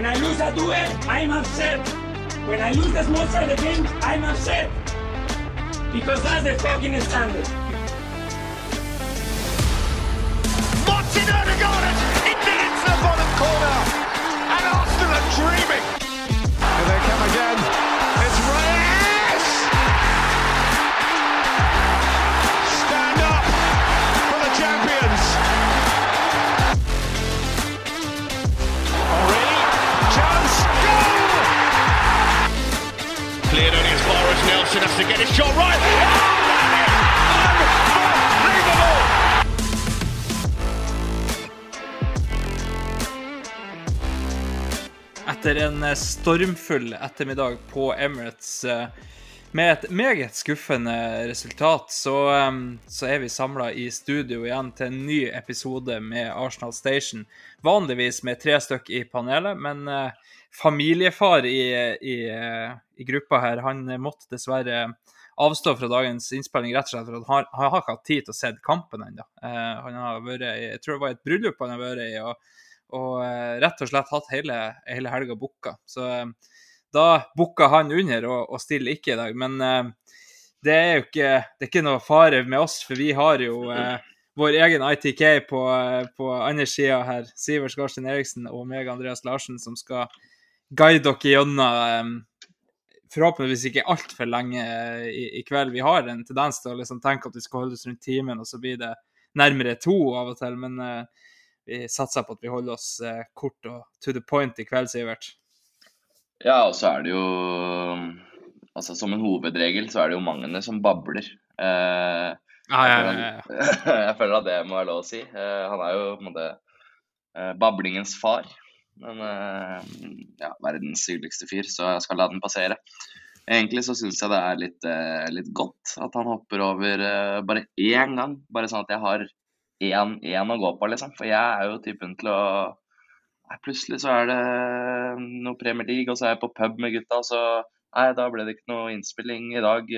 When I lose a duel, I'm upset. When I lose the small side game, I'm upset. Because that's the fucking standard. Martin Odegaard into into the bottom corner. And Arsenal are dreaming. As Nelson has to get his shot right. Oh! Etter en eh, stormfull ettermiddag på Emirates eh, med et meget skuffende resultat, så, eh, så er vi samla i studio igjen til en ny episode med Arsenal Station. Vanligvis med tre stykk i panelet, men familiefar i, i, i gruppa her, han måtte dessverre avstå fra dagens innspilling rett og slett for han, han har ikke hatt tid til å se kampen ennå. Eh, han har vært i, jeg tror det var et bryllup han har vært i. og og eh, rett og slett hatt hele, hele helga booka. Så eh, da booka han under og, og stiller ikke i dag. Men det er jo ikke, det er ikke noe fare med oss, for vi har jo eh, vår egen ITK på, på andre sida her. Sivert Skarsten Eriksen og meg, Andreas Larsen, som skal guide dere gjennom eh, forhåpentligvis ikke altfor lenge eh, i, i kveld. Vi har en tendens til å liksom tenke at vi skal holde oss rundt timen, og så blir det nærmere to av og til. Men uh, vi satser på at vi holder oss uh, kort og to the point i kveld, Sivert. Ja, og så er det jo Altså som en hovedregel så er det jo mange som babler. Eh, Ja, ja, jeg, ja, føler ja. at, jeg føler at det må være lov å si. Han er jo på en måte bablingens far. Men eh, ja, verdens hyggeligste fyr, så jeg skal la den passere. Egentlig så syns jeg det er litt, eh, litt godt at han hopper over eh, bare én gang. Bare sånn at jeg har én, én å gå på, liksom. For jeg er jo typen til å Nei, plutselig så er det noe Premier League, og så er jeg på pub med gutta, og så Nei, da ble det ikke noe innspilling i dag.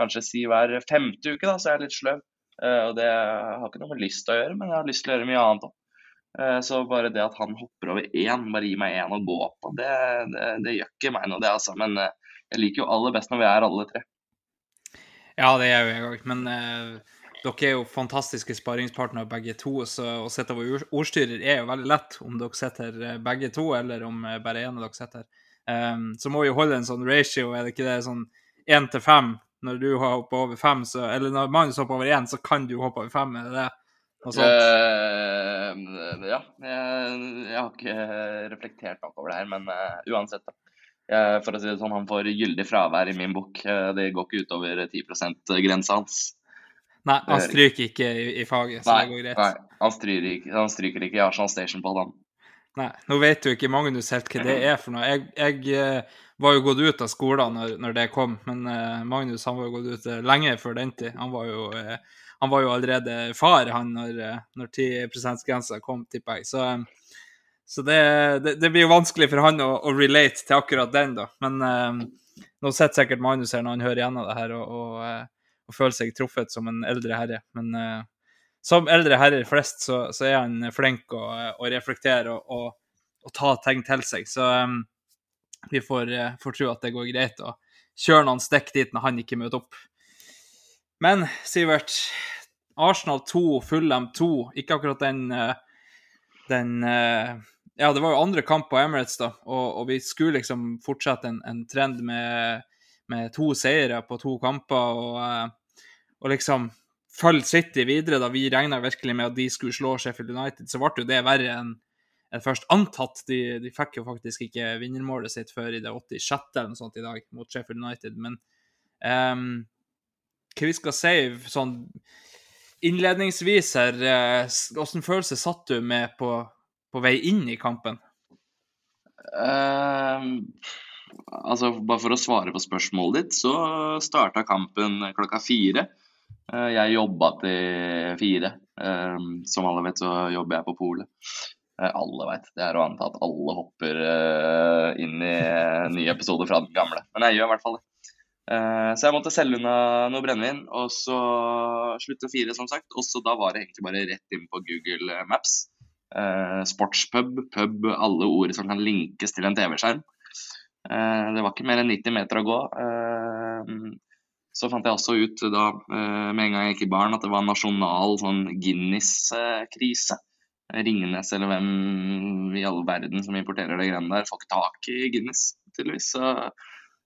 Kanskje si hver femte uke, da, så jeg er litt sløv. Og det har ikke noe med lyst til å gjøre, men jeg har lyst til å gjøre mye annet òg. Eh, så bare det at han hopper over én, bare gir meg én å gå på, det, det, det gjør ikke meg noe, det, altså. Men eh, jeg liker jo aller best når vi er alle tre. Ja, det er jo jeg òg. Men eh, dere er jo fantastiske sparringspartnere begge to, så å sitte over ordstyrer er jo veldig lett om dere sitter eh, begge to, eller om bare én av dere sitter. Um, så må vi jo holde en sånn ratio, er det ikke det sånn én til fem? Når du har hoppet over fem, så Eller når Magnus hopper over én, så kan du hoppe over fem, er det det? Noe sånt? Eh, ja, jeg, jeg har ikke reflektert nok over det her, men uh, uansett, da. Jeg, for å si det sånn, han får gyldig fravær i min bok. Eh, det går ikke utover 10 %-grensa hans. Nei, han stryker ikke i, i faget, så det går greit. nei han, stryker ikke, han stryker ikke i Arsenal Station på den. Nei, nå vet jo ikke Magnus helt hva det er for noe. Jeg, jeg var jo gått ut av skolen når, når det kom, men Magnus han var jo gått ut lenge før den tid. Han var jo, eh, han var jo allerede far han når, når 10 %-grensa kom, tipper jeg. Så, så det, det, det blir jo vanskelig for han å, å relate til akkurat den, da. Men eh, nå sitter sikkert Magnus her når han hører gjennom det her, og, og, eh, og føler seg truffet som en eldre herre. Men eh, som eldre herrer flest, så, så er han flink å, å reflektere og, og, og ta ting til seg. Så um, vi får, eh, får tro at det går greit å kjøre noen stikk dit når han ikke møter opp. Men Sivert, Arsenal 2, Fulham 2, ikke akkurat den, eh, den eh, Ja, det var jo andre kamp på Emirates, da, og, og vi skulle liksom fortsette en, en trend med, med to seire på to kamper, og, eh, og liksom følge City videre, da vi regna virkelig med at de skulle slå Sheffield United, så ble jo det verre enn en først antatt. De, de fikk jo faktisk ikke vinnermålet sitt før i det 86. eller noe sånt i dag mot Sheffield United. Men ehm, hva vi skal si sånn innledningsvis her, eh, hvordan følelse satt du med på, på vei inn i kampen? Uh, altså, bare for å svare på spørsmålet ditt, så starta kampen klokka fire. Uh, jeg jobba til fire. Uh, som alle vet, så jobber jeg på polet. Eh, alle vet. Det er å anta at alle hopper inn i nye episoder fra den gamle. Men jeg gjør i hvert fall det. Eh, så jeg måtte selge unna noe brennevin, og så slutte fire, som sagt. Og så da var det egentlig bare rett inn på Google Maps. Eh, sportspub, pub, alle ord som kan linkes til en TV-skjerm. Eh, det var ikke mer enn 90 meter å gå. Så fant jeg også ut da, med en gang jeg gikk i baren, at det var nasjonal sånn Guinness-krise. Ringnes eller hvem i all verden som importerer det greiene der, får ikke tak i Guinness, tydeligvis. Så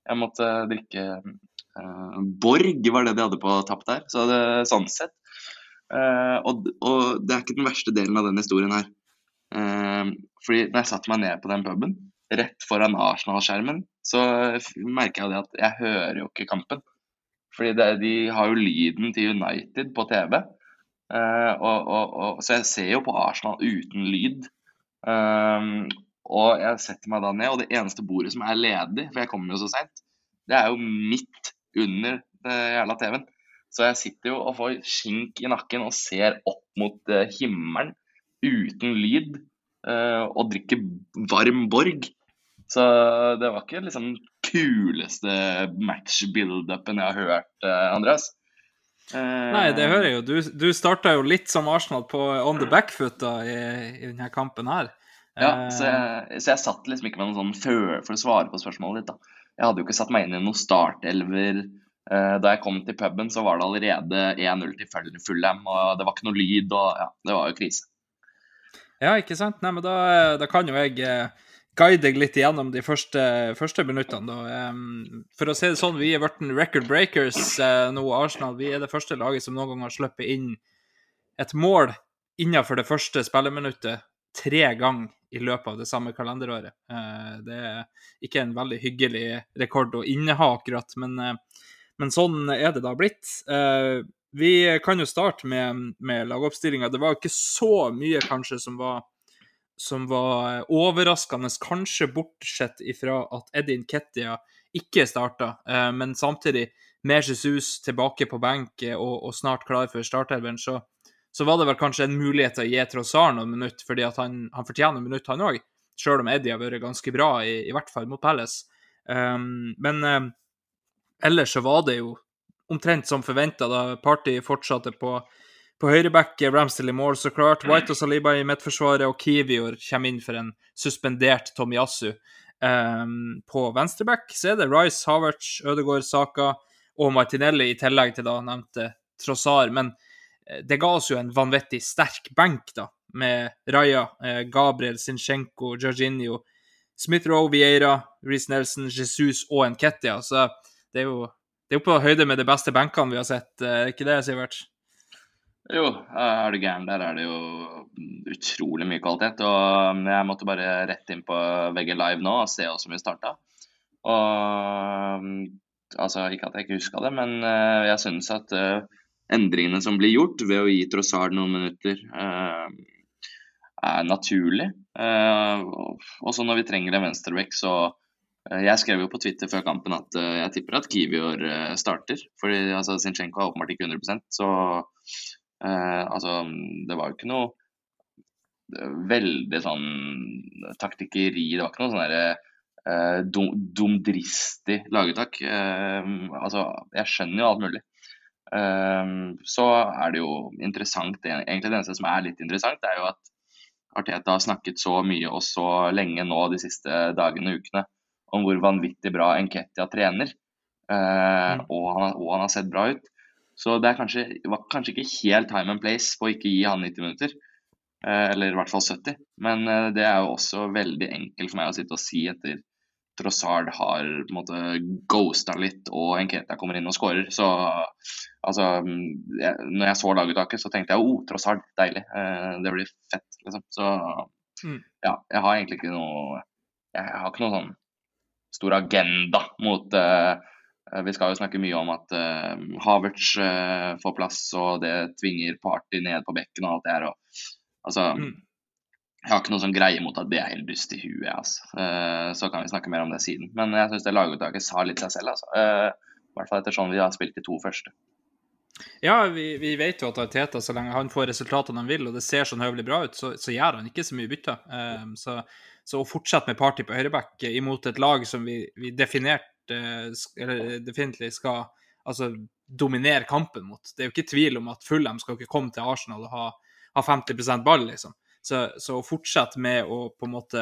jeg måtte drikke uh, Borg, var det de hadde på tapp der. Så det, sånn sett. Uh, og, og det er ikke den verste delen av den historien her. Uh, fordi da jeg satte meg ned på den puben, rett foran Arsenal-skjermen, så merker jeg at jeg hører jo ikke kampen. Fordi det, de har jo lyden til United på TV. Uh, og, og, og, så jeg ser jo på Arsenal uten lyd. Um, og jeg setter meg da ned, og det eneste bordet som er ledig, for jeg kommer jo så seint, det er jo midt under det jævla TV-en. Så jeg sitter jo og får skink i nakken og ser opp mot eh, himmelen uten lyd. eh, og drikker varm Borg. Så det var ikke liksom kuleste match-build-upen jeg har hørt, eh, Andreas. Eh, Nei, det hører jeg jo. Du, du starta jo litt som Arsenal på on the back foot da, i, i denne kampen her. Ja, Eh, så jeg, så jeg satt liksom ikke med noen sånn før for å svare på spørsmålet ditt. da. Jeg hadde jo ikke satt meg inn i noen startelver. Eh, da jeg kom til puben, så var det allerede 1-0 til Full- Fulham, og det var ikke noe lyd, og ja, det var jo krise. Ja, ikke sant? Nei, men da, da kan jo jeg eh, guide deg litt igjennom de første, første minuttene. Da. For å si det sånn, vi er blitt record breakers eh, nå, Arsenal. Vi er det første laget som noen gang har sluppet inn et mål innenfor det første spilleminuttet tre ganger i løpet av det samme kalenderåret. Eh, det er ikke en veldig hyggelig rekord å inneha, akkurat, men, eh, men sånn er det da blitt. Eh, vi kan jo starte med, med lagoppstillinga. Det var ikke så mye kanskje som var, som var overraskende, kanskje bortsett ifra at Edin Kettia ikke starta, men samtidig med Jesus tilbake på benk og, og snart klar for startelveren, så, så var det vel kanskje en mulighet til å gi Trossard noen minutter, fordi at han, han fortjener noen minutter, han òg. Sjøl om Eddie har vært ganske bra, i, i hvert fall mot Palace. Um, men um, ellers så var det jo omtrent som forventa, da Party fortsatte på, på høyreback, Ramsdale i mål, så klart. White og Saliba i midtforsvaret, og Kivior kommer inn for en suspendert Tomiyasu. Um, på venstreback så er det Rice, Havertz, Ødegaard, Saka og Martinelli, i tillegg til da nevnte Trossard. Men det ga oss jo en vanvittig sterk benk, da, med Raja, eh, Gabriel, Zinchenko, Jorginho, Smith-Roe, Vieira, Reece Nelson, Jesus og Nketia. Så det er jo det er på høyde med de beste benkene vi har sett, eh, er ikke det, Sivert? Jo, er du gæren. Der er det jo utrolig mye kvalitet. Og jeg måtte bare rett inn på VG Live nå og se hvordan vi starta. Og altså, ikke at jeg ikke huska det, men eh, jeg syns at eh, endringene som blir gjort ved å gi Trossard noen minutter, eh, er naturlig. Eh, også når vi trenger en venstreback, så eh, Jeg skrev jo på Twitter før kampen at jeg tipper at Kivior starter. Fordi altså, Zinchenko er åpenbart ikke 100 så Eh, altså, det var jo ikke noe veldig sånn taktikkeri. Det var ikke noe sånn derre eh, dum, dumdristig lagetak. Eh, altså, jeg skjønner jo alt mulig. Eh, så er det jo interessant Egentlig det eneste som er litt interessant, er jo at Arteta har snakket så mye og så lenge nå de siste dagene og ukene om hvor vanvittig bra Enketia trener. Eh, og, han, og han har sett bra ut. Så det er kanskje, var kanskje ikke helt time and place på å ikke gi han 90 minutter. Eh, eller i hvert fall 70. Men eh, det er jo også veldig enkelt for meg å sitte og si etter Trossard har måte ghosta litt og Enketa kommer inn og skårer. Så altså jeg, Når jeg så laguttaket, så tenkte jeg oh, Trossard, deilig. Eh, det blir fett, liksom. Så Mm. ja, jeg har egentlig ikke noe Jeg, har ikke noe sånn stor agenda mot eh, vi skal jo snakke mye om at eh, Havertz eh, får plass, og det tvinger Party ned på bekken og alt det her. Og, altså, Mm. Jeg har ikke noen sånn greie mot at det er helt dust i huet. Altså. Eh, så kan vi snakke mer om det siden. Men jeg syns det laguttaket sa litt seg selv. Altså. Eh, I hvert fall etter sånn vi har spilt de to første. Ja, vi, vi vet jo at Arteta, så lenge han får resultatene han vil, og det ser sånn høvelig bra ut, så, så gjør han ikke så mye bytter. Um, så, så, å fortsette med party på høyreback imot et lag som vi, vi definert, eller definitivt skal altså, dominere kampen mot Det er jo ikke tvil om at Fulham skal ikke komme til Arsenal og ha, ha 50% ball, liksom. Så, så, å fortsette med å på en måte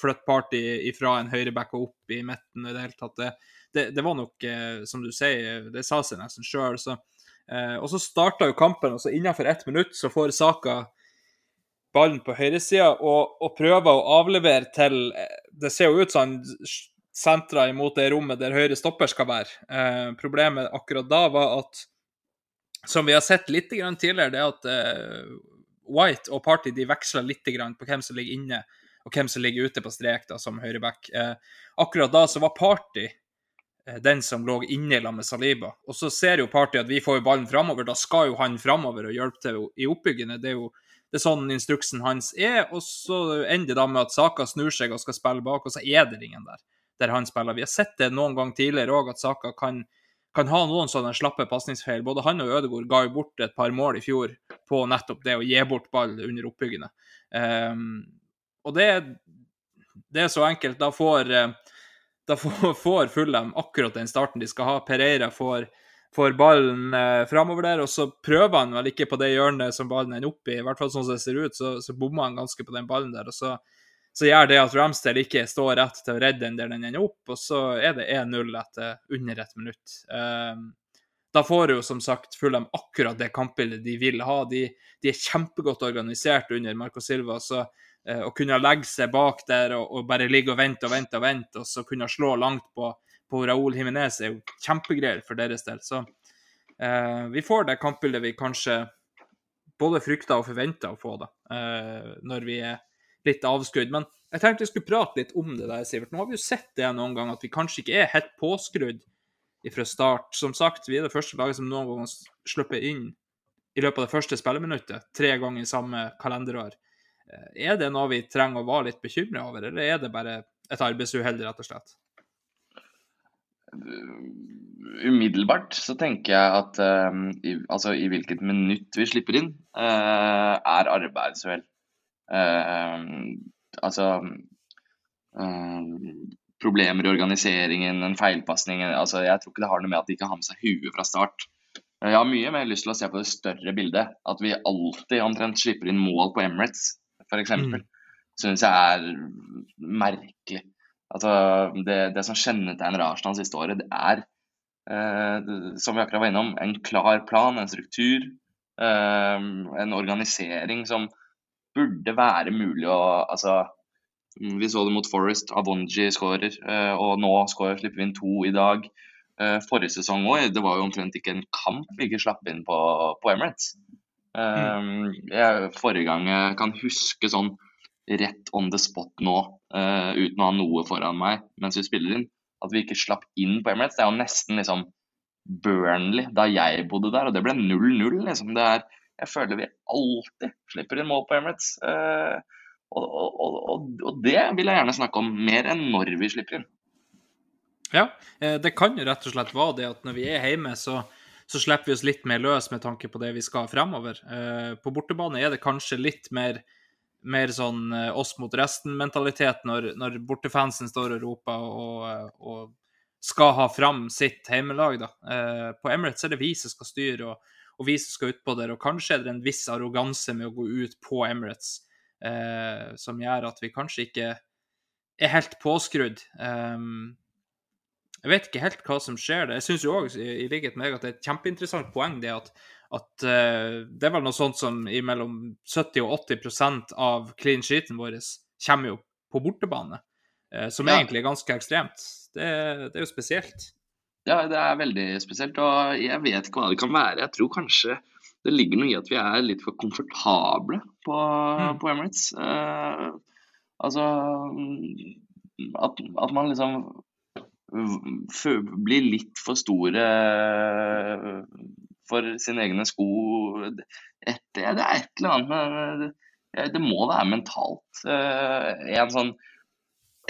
flytte party fra en høyreback og opp i midten i det hele tatt, det, det, det var nok, eh, som du sier, det sa seg nesten sjøl. Eh, og så starta jo kampen, og så innenfor ett minutt så får Saka ballen på høyresida og, og prøver å avlevere til eh, Det ser jo ut som han sentra imot det rommet der høyre stopper skal være. Eh, problemet akkurat da var at, som vi har sett litt tidligere, det at eh, White og Party de veksler litt på hvem som ligger inne og hvem som ligger ute på strek da, som høyreback. Eh, akkurat da så var Party eh, den som lå inne sammen med Saliba. Og så ser jo Party at vi får ballen framover. Da skal jo han framover og hjelpe til i oppbyggene. Det er jo det er sånn instruksen hans er. Og så ender det da med at Saka snur seg og skal spille bak, og så er det ingen der der han spiller. Vi har sett det noen gang tidligere òg, at Saka kan kan ha noen sånne slappe pasningsfeil. Både han og Ødegaard ga jo bort et par mål i fjor på nettopp det å gi bort ball under oppbyggene. Um, og det, det, er så enkelt. Da får, eh, da får Fulham akkurat den starten de skal ha. Pereira får, får ballen eh, framover der, og så prøver han vel ikke på det hjørnet som ballen ender opp i. I hvert fall sånn som det ser ut, så, så bommer han ganske på den ballen der. og så så gjør det at Ramsdale ikke står rett til å redde den der den ender opp, og så er det 1-0 etter under ett minutt. Um, da får jo som sagt Fulham akkurat det kampbildet de vil ha. De, de er kjempegodt organisert under Marco Silva. så uh, Å kunne legge seg bak der og, og, bare ligge og vente og vente, og vente, og så kunne slå langt på, på Raúl Jiménez er jo kjempegreier for deres del. Så eh, vi får det kampbildet vi kanskje både frykta og forventa å få, da, eh, når vi er litt avskrudd. Men jeg tenkte vi skulle prate litt om det der, Sivert. Nå har vi jo sett det noen ganger, at vi kanskje ikke er helt påskrudd fra start. Som sagt, vi er det første laget som noen ganger slipper inn i løpet av det første spilleminuttet, tre ganger i samme kalenderår. Eh, er det noe vi trenger å være litt bekymra over, eller er det bare et arbeidsuhell, rett og slett? Umiddelbart så tenker jeg at um, i, altså, i hvilket minutt vi slipper inn, uh, er arbeidsuhell. Uh, altså uh, problemer i organiseringen, en feilpasning altså, Jeg tror ikke det har noe med at de ikke har med seg huet fra start. Jeg har mye mer lyst til å se på det større bildet. At vi alltid omtrent slipper inn mål på Emirates, f.eks. Mm. Syns jeg er merkelig. Altså, det, det som kjennetegner Arsenal siste året, det er, eh, som vi akkurat var innom, en klar plan, en struktur. Eh, en organisering som burde være mulig å altså, Vi så det mot Forest. Avonji skårer, eh, og nå skårer, slipper vi inn to i dag. Eh, forrige sesong òg, det var jo omtrent ikke en kamp vi ikke slapp inn på, på Emirates. Mm. Jeg, forrige gang jeg kan huske sånn rett on the spot nå, uten å ha noe foran meg mens vi spiller inn, at vi ikke slapp inn på Emirates. Det er jo nesten liksom Burnley da jeg bodde der, og det ble 0-0. liksom. Det er jeg føler vi alltid slipper inn mål på Emirates. Eh, og, og, og, og, det vil jeg gjerne snakke om mer enn når vi slipper inn. Ja, eh, det kan jo rett og slett være det at når vi er hjemme, så, så slipper vi oss litt mer løs med tanke på det vi skal fremover. Eh, på bortebane er det kanskje litt mer, mer sånn oss mot resten-mentalitet når, når, bortefansen står og roper og, og, skal ha fram sitt heimelag. Da. På Emirates er det vi som skal styre. og og vi som skal utpå der. Og kanskje er det en viss arroganse med å gå ut på Emirates eh, som gjør at vi kanskje ikke er helt påskrudd. Um, jeg vet ikke helt hva som skjer der. Jeg syns jo òg, i, i likhet med deg, at det er et kjempeinteressant poeng det at, at uh, det er vel noe sånt som i mellom 70 og 80% av clean sheeten vår kommer jo på bortebane. Uh, som ja. egentlig er ganske ekstremt. Det, det er jo spesielt. Ja, det er veldig spesielt. Og jeg vet ikke hva det kan være. Jeg tror kanskje det ligger noe i at vi er litt for komfortable på, mm. på Emirates. Uh, altså at, at, man liksom blir litt for store for sine egne sko. Det, det er et eller annet med det, Det må være mentalt. Uh, en sånn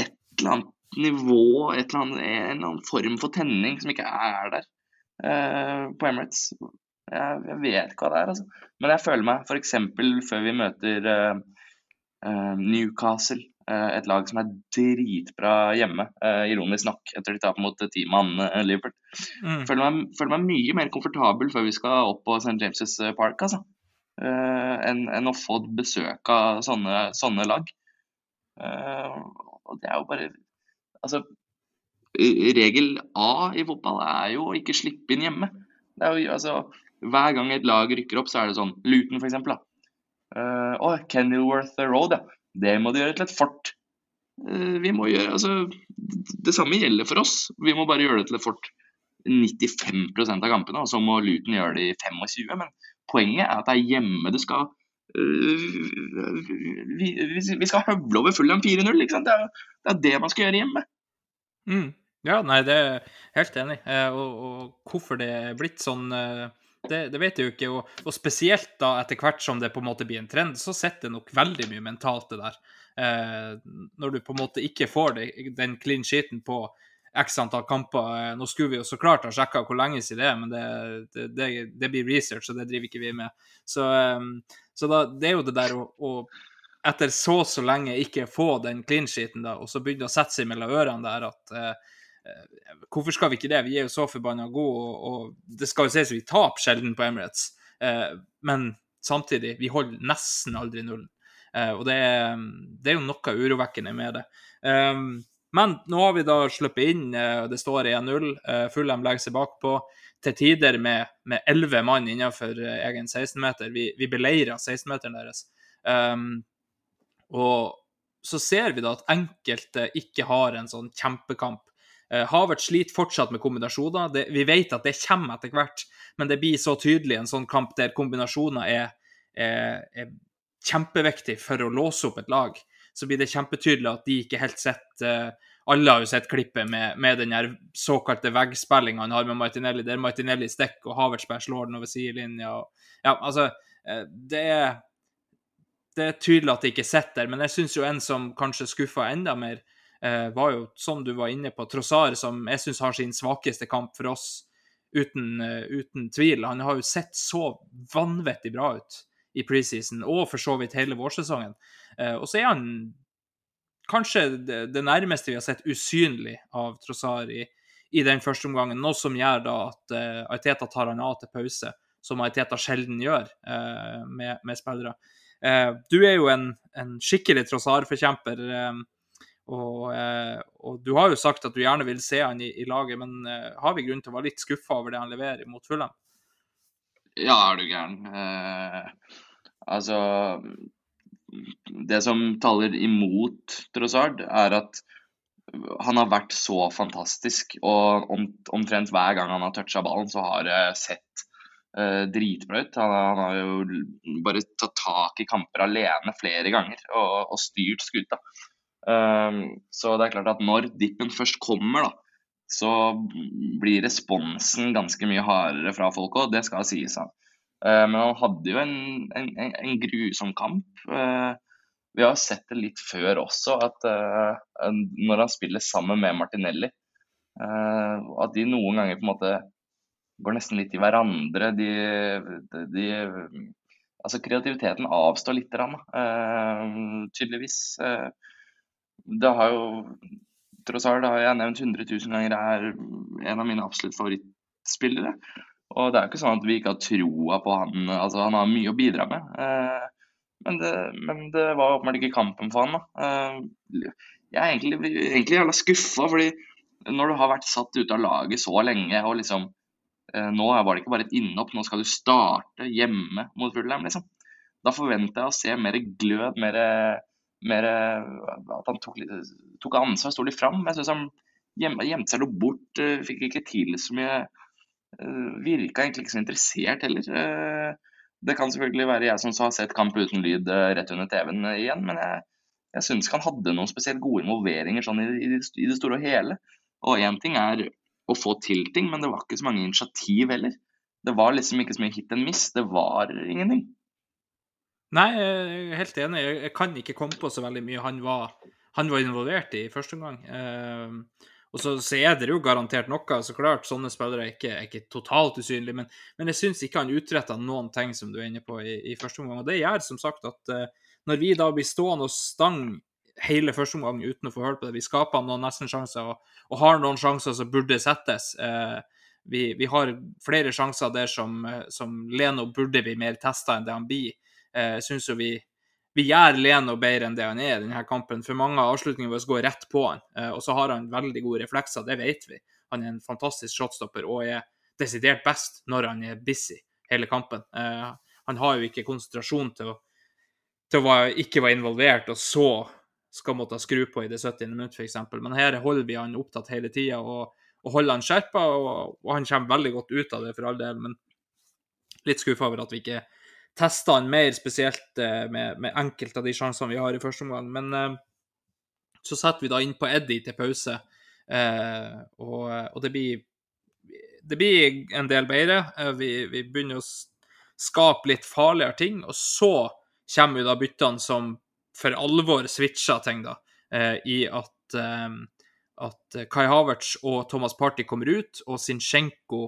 Et eller annet nivå, et eller annet, en eller annen form for tenning som ikke er der uh, på Emirates. Jeg, jeg vet hva det er, altså. Men jeg føler meg f.eks. før vi møter uh, uh, Newcastle, et lag som er dritbra hjemme, ironisk nok, etter de taper mot ti mann eh, Liverpool. Mm. Føler meg, føler meg mye mer komfortabel før vi skal opp på St. James' Park, altså. Enn en å få besøk av sånne, sånne lag. Og det er jo bare Altså, regel A i fotball er jo å ikke slippe inn hjemme. Jo, altså, hver gang et lag rykker opp, så er det sånn Luton, for eksempel. Eh, Å, Kenilworth Road, ja. Det må de gjøre til et fort. Uh, vi må gjøre, altså, Det samme gjelder for oss. Vi må bare gjøre det til et fort 95% av kampene, og så må Luton gjøre det i 25. Men poenget er at det er hjemme det skal uh, vi, vi- skal høvle over Fulham 4-0. ikke sant? Det det er det man skal gjøre hjemme. Mm. Ja, nei, det er helt enig. Eh, og, og hvorfor det er blitt sånn, eh, det, det vet jeg jo ikke. Og, og spesielt da etter hvert som det på en måte blir en trend, så sitter det nok veldig mye mentalt det der. Eh, når du på en måte ikke får det, den clean sheeten på x antall kamper. Eh, Nå skulle vi jo så klart ha sjekka hvor lenge siden det er, men det, det, det, blir research, og det driver ikke vi med. Så, så da, det er jo det der å, å etter så så lenge ikke få den clean sheeten, da, og så begynne å sette seg mellom ørene der at eh, eh, Hvorfor skal vi ikke det? Vi er jo så forbanna gode, og, og det skal jo sies vi taper sjelden på Emirates, eh, men samtidig, vi holder nesten aldri nullen. Eh, og det er, det er jo noe urovekkende med det. Eh, men nå har vi da sluppet inn, eh, det står 1-0. Eh, Fulham legger seg bakpå. Til tider med elleve 11 mann innenfor egen 16-meter. Vi, vi beleirer 16-meteren deres. Um, og så ser vi da at enkelte ikke har en sånn kjempekamp. Havertz Havert sliter fortsatt med kombinasjoner. Det, vi vet at det kommer etter hvert, men det blir så tydelig en sånn kamp der kombinasjoner er, er, er kjempeviktig for å låse opp et lag. Så blir det kjempetydelig at de ikke helt sett eh, Alle har jo sett klippet med, med den såkalte veggspillinga han har med Martinelli, der Martinelli stikker og Havertzberg slår den over sidelinja. Ja, altså, eh, det er det er tydelig at det ikke sitter, men jeg syns jo en som kanskje skuffa enda mer, eh, var jo, som du var inne på, Trossar, som jeg syns har sin svakeste kamp for oss, uten, uh, uten tvil. Han har jo sett så vanvittig bra ut i preseason, og for så vidt hele vårsesongen. Eh, og så er han kanskje det, det nærmeste vi har sett usynlig av Trossar i, i den første omgangen, noe som gjør da at uh, Aiteta tar han av til pause, som Aiteta sjelden gjør eh, med, med spillere. Eh, du er jo en, en skikkelig Trossard-forkjemper, eh, og, eh, og du har jo sagt at du gjerne vil se han i, i laget, men har vi grunn til å være litt skuffa over det han leverer mot Fulham? Ja, er du gæren. Eh, altså Det som taler imot Trossard, er at han har vært så fantastisk. Og om, omtrent hver gang han har toucha ballen, så har det sett eh, dritbra ut. Han, han har jo bare tatt tak i kamper alene flere ganger og, og styrt skuta. Um, så det er klart at når dippen først kommer, da, så blir responsen ganske mye hardere fra folk òg, det skal sies. han. Uh, men han hadde jo en, en, en, grusom kamp. Uh, vi har sett det litt før også, at uh, når han spiller sammen med Martinelli, at de noen ganger på en måte går nesten litt i hverandre. De, de, de Altså kreativiteten avstår litt, eh, tydeligvis. Uh, det har jo Trossard har jeg nevnt 100 000 ganger er en av mine absolutt favorittspillere. Og det er jo ikke sånn at vi ikke har troa på han. altså Han har mye å bidra med. Uh, men, det, men det var åpenbart ikke kampen for han. da. Jeg er egentlig, egentlig jævla skuffa, fordi når du har vært satt ut av laget så lenge, og liksom Nå var det ikke bare et innhopp, nå skal du starte hjemme mot Fulham, liksom. Da forventa jeg å se mer glød, mer, mer At han tok, litt, tok ansvar, sto litt fram. Jeg syns han gjemte seg noe bort, eh, fikk ikke til så mye. eh, Virka egentlig ikke så interessert heller. Eh, Det kan selvfølgelig være jeg som har sett kamp uten lyd eh, rett under TV-en igjen, men jeg, jeg syns ikke han hadde noen spesielt gode involveringer sånn i, i, det- i det store og hele. Og én ting er å få til ting, men det var ikke så mange initiativ heller. Det var liksom ikke så mye hit and miss. Det var ingenting. Nei, jeg er helt enig. Jeg, kan ikke komme på så veldig mye han var, han var involvert i i første omgang. Eh, og så, så er det jo garantert noe, så klart. Sånne spillere er ikke, er ikke totalt usynlige. Men, men jeg syns ikke han utretta noen ting som du er inne på i, i første omgang. Og det gjør som sagt at eh, når vi da blir stående og stang hele første omgang uten å få hørt på det, vi skaper noen nesten-sjanser og, og, har noen sjanser som burde settes. Eh, vi, vi, har flere sjanser der som, eh, som Leno burde bli mer testa enn det han blir. Jeg eh, syns jo vi, vi gjør Leno bedre enn det han er i denne kampen. For mange av avslutningene våre går rett på han. Eh, og så har han veldig gode reflekser, det vet vi. Han er en fantastisk shotstopper og er desidert best når han er busy hele kampen. Eh, han har jo ikke konsentrasjon til å, til å ikke være involvert, og så skal måtte skru på i det 70. minutt, f.eks. Men her holder vi han opptatt hele tida og, og, holder han skjerpa, og, og, han kommer veldig godt ut av det for all del. Men litt skuffa over at vi ikke testa han mer, spesielt eh, med, med enkelte av de sjansene vi har i første omgang. Men eh, så setter vi da inn på Eddie til pause, eh, og, og det, blir, det blir en del bedre. Vi, vi, begynner å skape litt farligere ting, og så kommer jo da byttene som for alvor switcha ting, da, i at, at Kai Havertz og Thomas Party kommer ut, og Zinchenko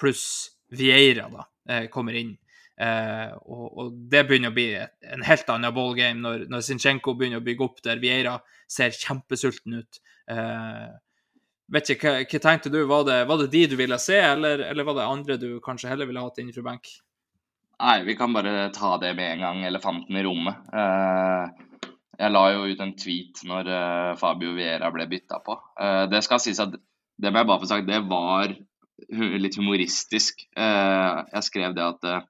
pluss Vieira da kommer inn. Eh, og, og, det begynner å bli en helt annen ballgame når, når Zinchenko begynner å bygge opp der Vieira ser kjempesulten ut. Eh, vet ikke, hva, hva, tenkte du? Var det, var det de du ville se, eller, eller, var det andre du kanskje heller ville hatt inn fra benk? Nei, vi kan bare ta det med en gang, elefanten i rommet. Eh, jeg la jo ut en tweet når eh, Fabio Vieira ble bytta på. Eh, det skal sies at det må jeg bare få sagt, det var litt humoristisk. Jeg skrev det at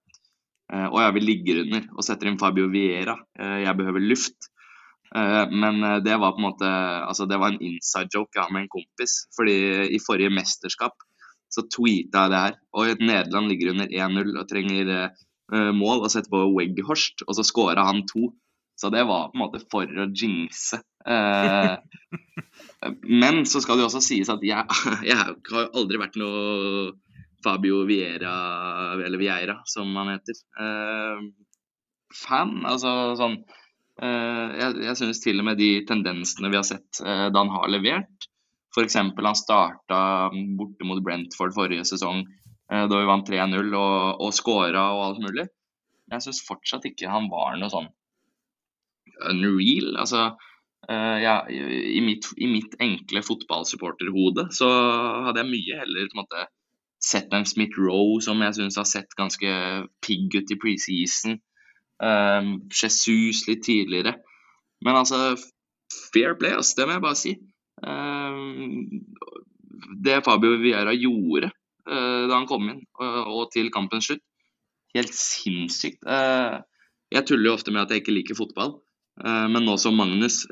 Eh, og jeg vil ligge under og setter inn Fabio Vieira. Eh, jeg behøver luft. Men det var på en måte altså det var en inside joke jeg har med en kompis. fordi i forrige mesterskap så tweeta jeg det her. Og Nederland ligger under 1-0 og trenger mål og så på Weghorst, og så skåra han to. Så det var på en måte for å jinxe. Men så skal det jo også sies at jeg, jeg har aldri vært noe Fabio Vieira, eller Vieira, som han heter. Eh, fan. Altså sånn eh, Jeg, jeg syns til og med de tendensene vi har sett eh, da han har levert, f.eks. han starta borte mot Brentford forrige sesong eh, da vi vant 3-0 og, og scora og alt mulig. Jeg syns fortsatt ikke han var noe sånn unreal. Altså, Uh, ja, i, mitt, I mitt enkle fotballsupporterhode så hadde jeg mye heller på en måte, sett en Smith-Roe som jeg syns har sett ganske pigg ut i preseason. Um, Jesus litt tidligere. Men altså, fair play, ass, det må jeg bare si. Um, det Fabio Vieira gjorde da han kom inn, uh, og til kampens slutt, helt sinnssykt. Uh, jeg tuller jo ofte med at jeg ikke liker fotball, men nå som Magnus,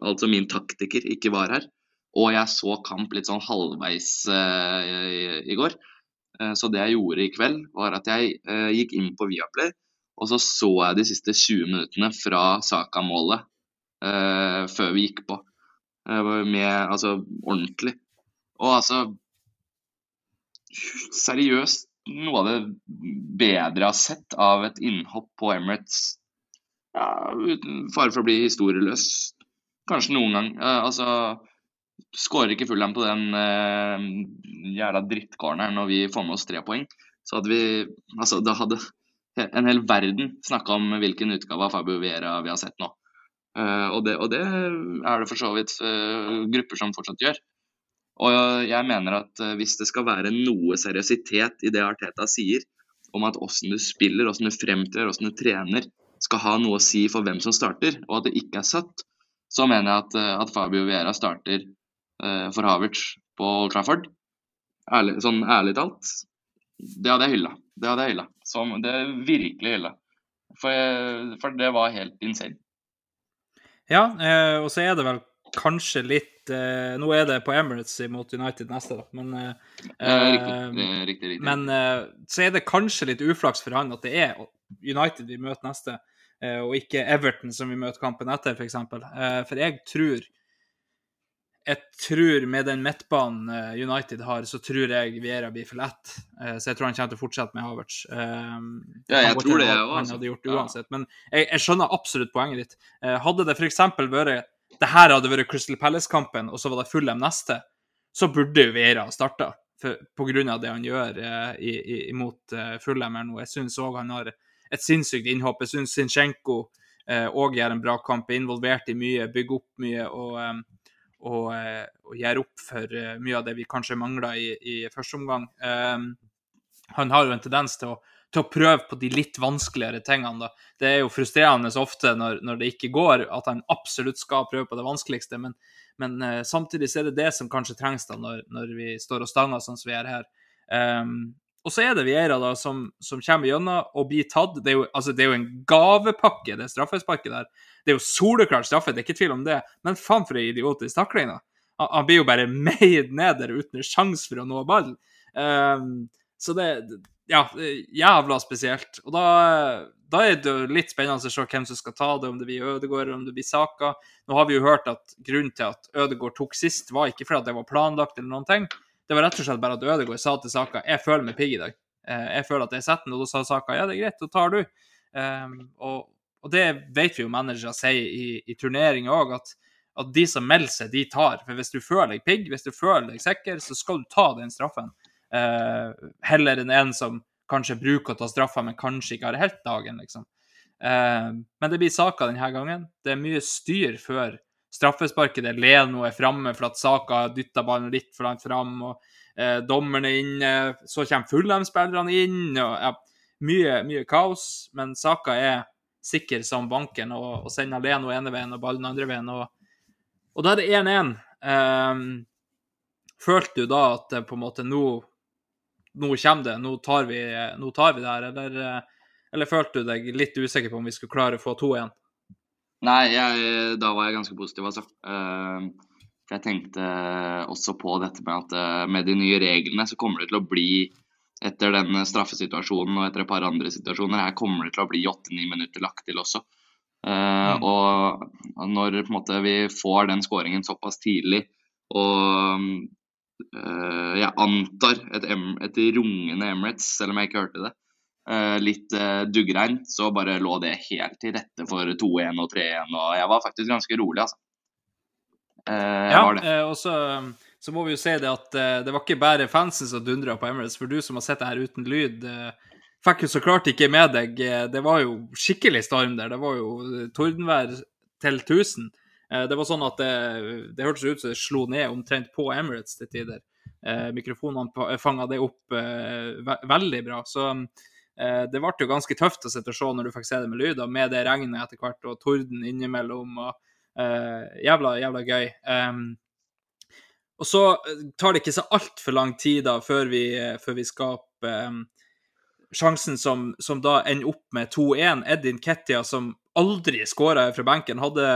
altså min taktiker, ikke var her, og jeg så kamp litt sånn halvveis i, går. Så det jeg gjorde i kveld, var at jeg gikk inn på Viaplay, og så så jeg de siste 20 minuttene fra Saka-målet før vi gikk på. med altså ordentlig. Og altså Seriøst noe av det bedre jeg har sett av et innhopp på Emirates. Ja, uten fare for å bli historieløs. Kanskje noen gang. altså Skårer ikke fullhjem på den uh, jævla drittcorneren når vi får med oss tre poeng, så hadde vi Altså, da hadde en hel verden snakka om hvilken utgave av Fabio Vera vi har sett nå. Uh, og, det, og, det, er det for så vidt uh, grupper som fortsatt gjør. Og jeg mener at uh, hvis det skal være noe seriøsitet i det Arteta sier, om at åssen du spiller, åssen du fremtrer, åssen du trener, skal ha noe å si for hvem som starter, og at det ikke er satt, så mener jeg at, at Fabio Vera starter uh, for Havertz på Old Trafford. Ærlig, sånn ærlig talt, det hadde jeg hylla. Det hadde jeg hylla. Som det virkelig hylla. For, for, det var helt insane. Ja, eh, og så er det vel kanskje litt eh, Nå er det på Emirates mot United neste, da, men eh, riktig, riktig, riktig. Men eh, så er det kanskje litt uflaks for han at det er United vi møter neste, eh, og ikke Everton som vi møter kampen etter, f.eks. For, for jeg tror jeg tror med den midtbanen eh, United har, så tror jeg Viera blir for lett. Eh, Så jeg tror han kommer til å fortsette med Havertz. Eh, Ja, jeg tror det, jeg Han altså. hadde gjort det uansett. Men jeg, jeg skjønner absolutt poenget ditt. Eh, Hadde det f.eks. vært det her hadde vært Crystal Palace-kampen, og så var det Fulham neste, så burde jo Vera ha starta. Av det han gjør eh, i, i, imot eh, Fulham her nå. Jeg syns òg han har et sinnssykt innhopp. Jeg syns Sinchenko òg gjør en bra kamp, er involvert i mye, bygger opp mye og, eh, og, eh, og gjør opp for eh, mye av det vi kanskje mangla i, i første omgang. Eh, han har jo en tendens til å, til å prøve på de litt vanskeligere tingene. Da. Det er jo frustrerende ofte når, når det ikke går, at han absolutt skal prøve på det vanskeligste, men, men uh, samtidig så er det det som kanskje trengs da når, når vi står og stanger sånn som vi er her. Um, og så er det Viera da som, som kommer gjennom og blir tatt. Det er, jo, altså, det er jo en gavepakke, det straffesparket der. Det er jo soleklart straffe, det er ikke tvil om det. Men faen for ei idiotisk takling, da. Han, blir jo bare meid ned der uten sjanse for å nå ballen. Um, så det Ja, er jævla spesielt. Og da, da er det jo litt spennende å se hvem som skal ta det, om det blir Ødegård eller om det blir Saka. Nå har vi jo hørt at grunnen til at Ødegård tok sist, var ikke fordi det var planlagt eller noen ting. Det var rett og slett bare at Ødegård sa til Saka jeg føler meg pigg i dag. Eh, Jeg føler at jeg setter den, og da sa Saka ja, det er greit, da tar du. Um, og, og det vet vi jo managere sier i, i turneringer òg, at, at de som melder seg, de tar. For hvis du føler deg pigg, hvis du føler deg sikker, så skal du ta den straffen. Eh, heller enn en som kanskje bruker å ta straffa, men kanskje ikke har helt dagen, liksom. Eh, men det blir Saka denne gangen. Det er mye styr før straffesparket der Leno er framme for at Saka dytter ballen litt for langt fram, og eh, dommeren er inne, så kommer Fulham-spillerne inn, og ja, mye, mye kaos, men Saka er sikker som banken og, og sender Leno ene veien og ballen andre veien, og, og da er det 1-1. Um, følte du da at på en måte nå nå kommer det, nå tar vi, nå tar vi det her, eller, eh, eller følte du deg litt usikker på om vi skulle klare å få to igjen? Nei, jeg, da var jeg ganske positiv, altså. Eh, for jeg tenkte også på dette med at eh, med de nye reglene så kommer det til å bli etter den straffesituasjonen og etter et par andre situasjoner, her kommer det til å bli åtte-ni minutter lagt til også. Eh, Mm. Og når måte, vi får den skåringen såpass tidlig, og eh, jeg antar et, et rungende Emirates, selv om jeg ikke hørte det, Uh, litt uh, duggregn, så bare lå det helt til rette for 2-1 og 3-1, og jeg var faktisk ganske rolig, altså. Ja, og så, så må vi jo si det at det var ikke bare fansen som dundra på Emirates, for du som har sett det her uten lyd, fikk jo så klart ikke med deg Det var jo skikkelig storm der. Det var jo tordenvær til 1000. Eh, det var sånn at det, det hørtes ut som det slo ned omtrent på Emirates til tider. Eh, mikrofonene fanga det opp eh, ve veldig bra. Så det ble jo ganske tøft å sitte og se når du fikk se det med lyder, med det regnet etter hvert, og torden innimellom. og uh, Jævla, jævla gøy. Um, og så tar det ikke så altfor lang tid da før vi, før vi skaper um, sjansen som, som da ender opp med 2-1. Edin Kettia, som aldri skåra fra benken, hadde,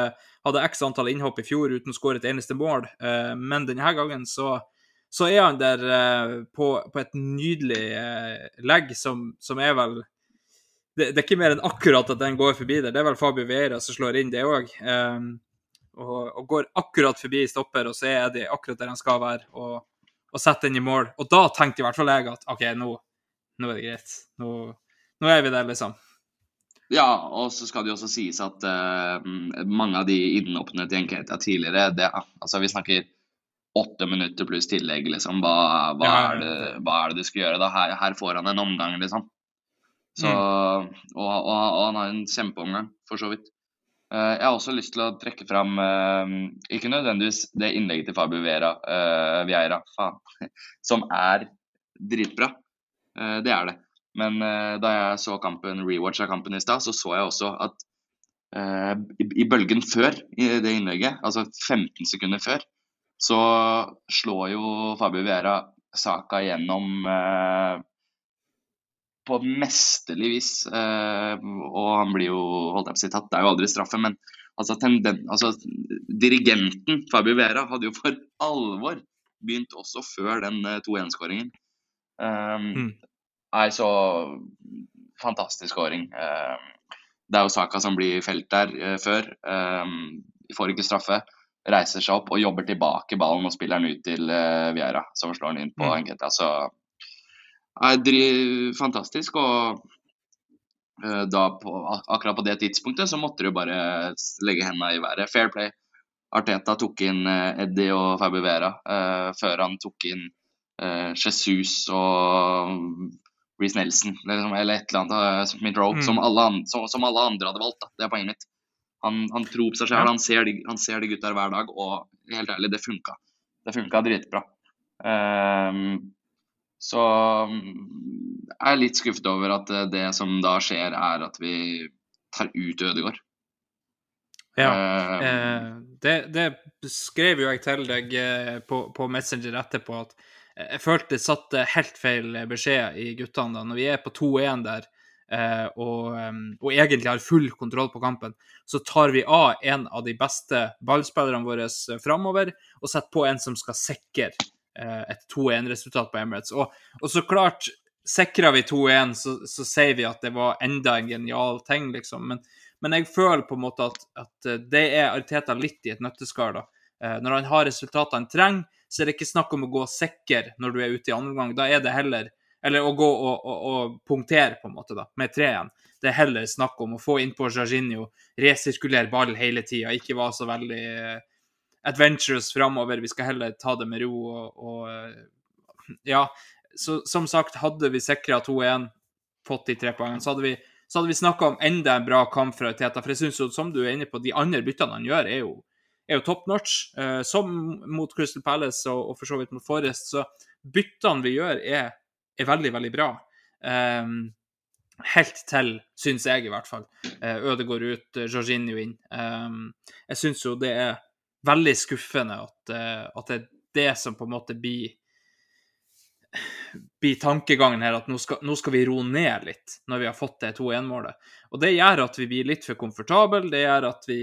hadde x antall innhopp i fjor uten å skåre et eneste mål. Eh, men denne gangen så, så er han der eh, på, på et nydelig eh, legg som, som er vel det, det er ikke mer enn akkurat at den går forbi der. Det er vel Fabio Vieira som slår inn det òg. og, og går akkurat forbi stopper, og så er de akkurat der han skal være, og, og setter den i mål. Og da tenkte i hvert fall jeg at OK, nå, nå er det greit. Nå, nå er vi der, liksom. Ja, og så skal det jo også sies at uh, mange av de innåpnet i Enketia tidligere, det, altså vi snakker åtte minutter pluss tillegg, liksom. Hva, hva, Ja, er, det, hva er det du skal gjøre da? Her, her får han en omgang, liksom. Så, og, og, og han har en kjempeomgang, for så vidt. Uh, jeg har også lyst til å trekke fram, uh, ikke nødvendigvis det innlegget til Fabio Vera, Vieira, faen, som er dritbra. Det er det. Men eh, da jeg så kampen, rewatch av kampen i stad, så så jeg også at eh, i, i bølgen før i det innlegget, altså 15 sekunder før, så slår jo Fabio Vera saka gjennom eh, på mesterlig vis. Eh, og han blir jo holdt jeg på å si tatt, det er jo aldri straffe, men altså, tenden, altså dirigenten Fabio Vera hadde jo for alvor begynt også før den eh, 2-1-skåringen. Um, Mm. Nei, så fantastisk skåring. Um, det er jo Saka som blir felt der eh, før. Um, får ikke straffe. reiser seg opp og jobber tilbake ballen og spiller den ut til Viera, som slår den inn på Mm. Angeta. Så er fantastisk. Og eh, på, akkurat på det tidspunktet så måtte du bare legge hendene i været. Fair play. Arteta tok inn eh, Eddie og Fabi Vera eh, før han tok inn eh, Jesus og Reece Nelson eller, eller et eller annet uh, Smith Rowe, Mm. som, alle an- som, som alle andre hadde valgt. Da. Det er poenget mitt. Han, han tror på seg selv, Ja. han, ser de, han ser de gutta hver dag, og helt ærlig, det funka. Det funka dritbra. Um, så mm, jeg er litt skuffet over at eh, det som da skjer, er at vi tar ut Ødegård. Ja. uh, Eh, det, det skrev jo jeg til deg eh, på, på Messenger etterpå, at eh, jeg følte det satte helt feil beskjed i guttene da. Når vi er på 2-1 der eh, og, og egentlig har full kontroll på kampen, så tar vi av en av de beste ballspillerne våre framover og setter på en som skal sikre eh, et 2-1-resultat på Emirates. Og, og så klart, sikrer vi 2-1, så, så sier vi at det var enda en genial ting, liksom. Men, men jeg føler på en måte at, at eh, det er Arteta litt i et nøtteskall. da. Eh, Når han har resultatene han trenger, så er det ikke snakk om å gå sikker når du er ute i andre omgang. Da er det heller Eller å gå og, og, og punktere, på en måte, da, med tre igjen. Det er heller snakk om å få innpå Jorginho, resirkulere ball hele tida, ikke være så veldig eh, adventurous framover. Vi skal heller ta det med ro og, og eh, Ja. Så som sagt, hadde vi sikra 2-1, fått de tre poengene, så hadde vi så hadde vi snakka om enda en bra kamp fra Teta. For jeg syns jo, som du er inne på, de andre byttene han gjør, er jo, er jo top notch. Eh, som mot Crystal Palace og, og for så vidt mot Forest. Så byttene vi gjør, er, er veldig, veldig bra. Um, helt til, syns jeg i hvert fall. Uh, går ut, Jorginho inn. Um, jeg syns jo det er veldig skuffende at, at det er det som på en måte blir blir tankegangen her at nå skal, nå skal vi roe ned litt når vi har fått det 2-1-målet. Og det gjør at vi blir litt for komfortable. Det gjør at vi,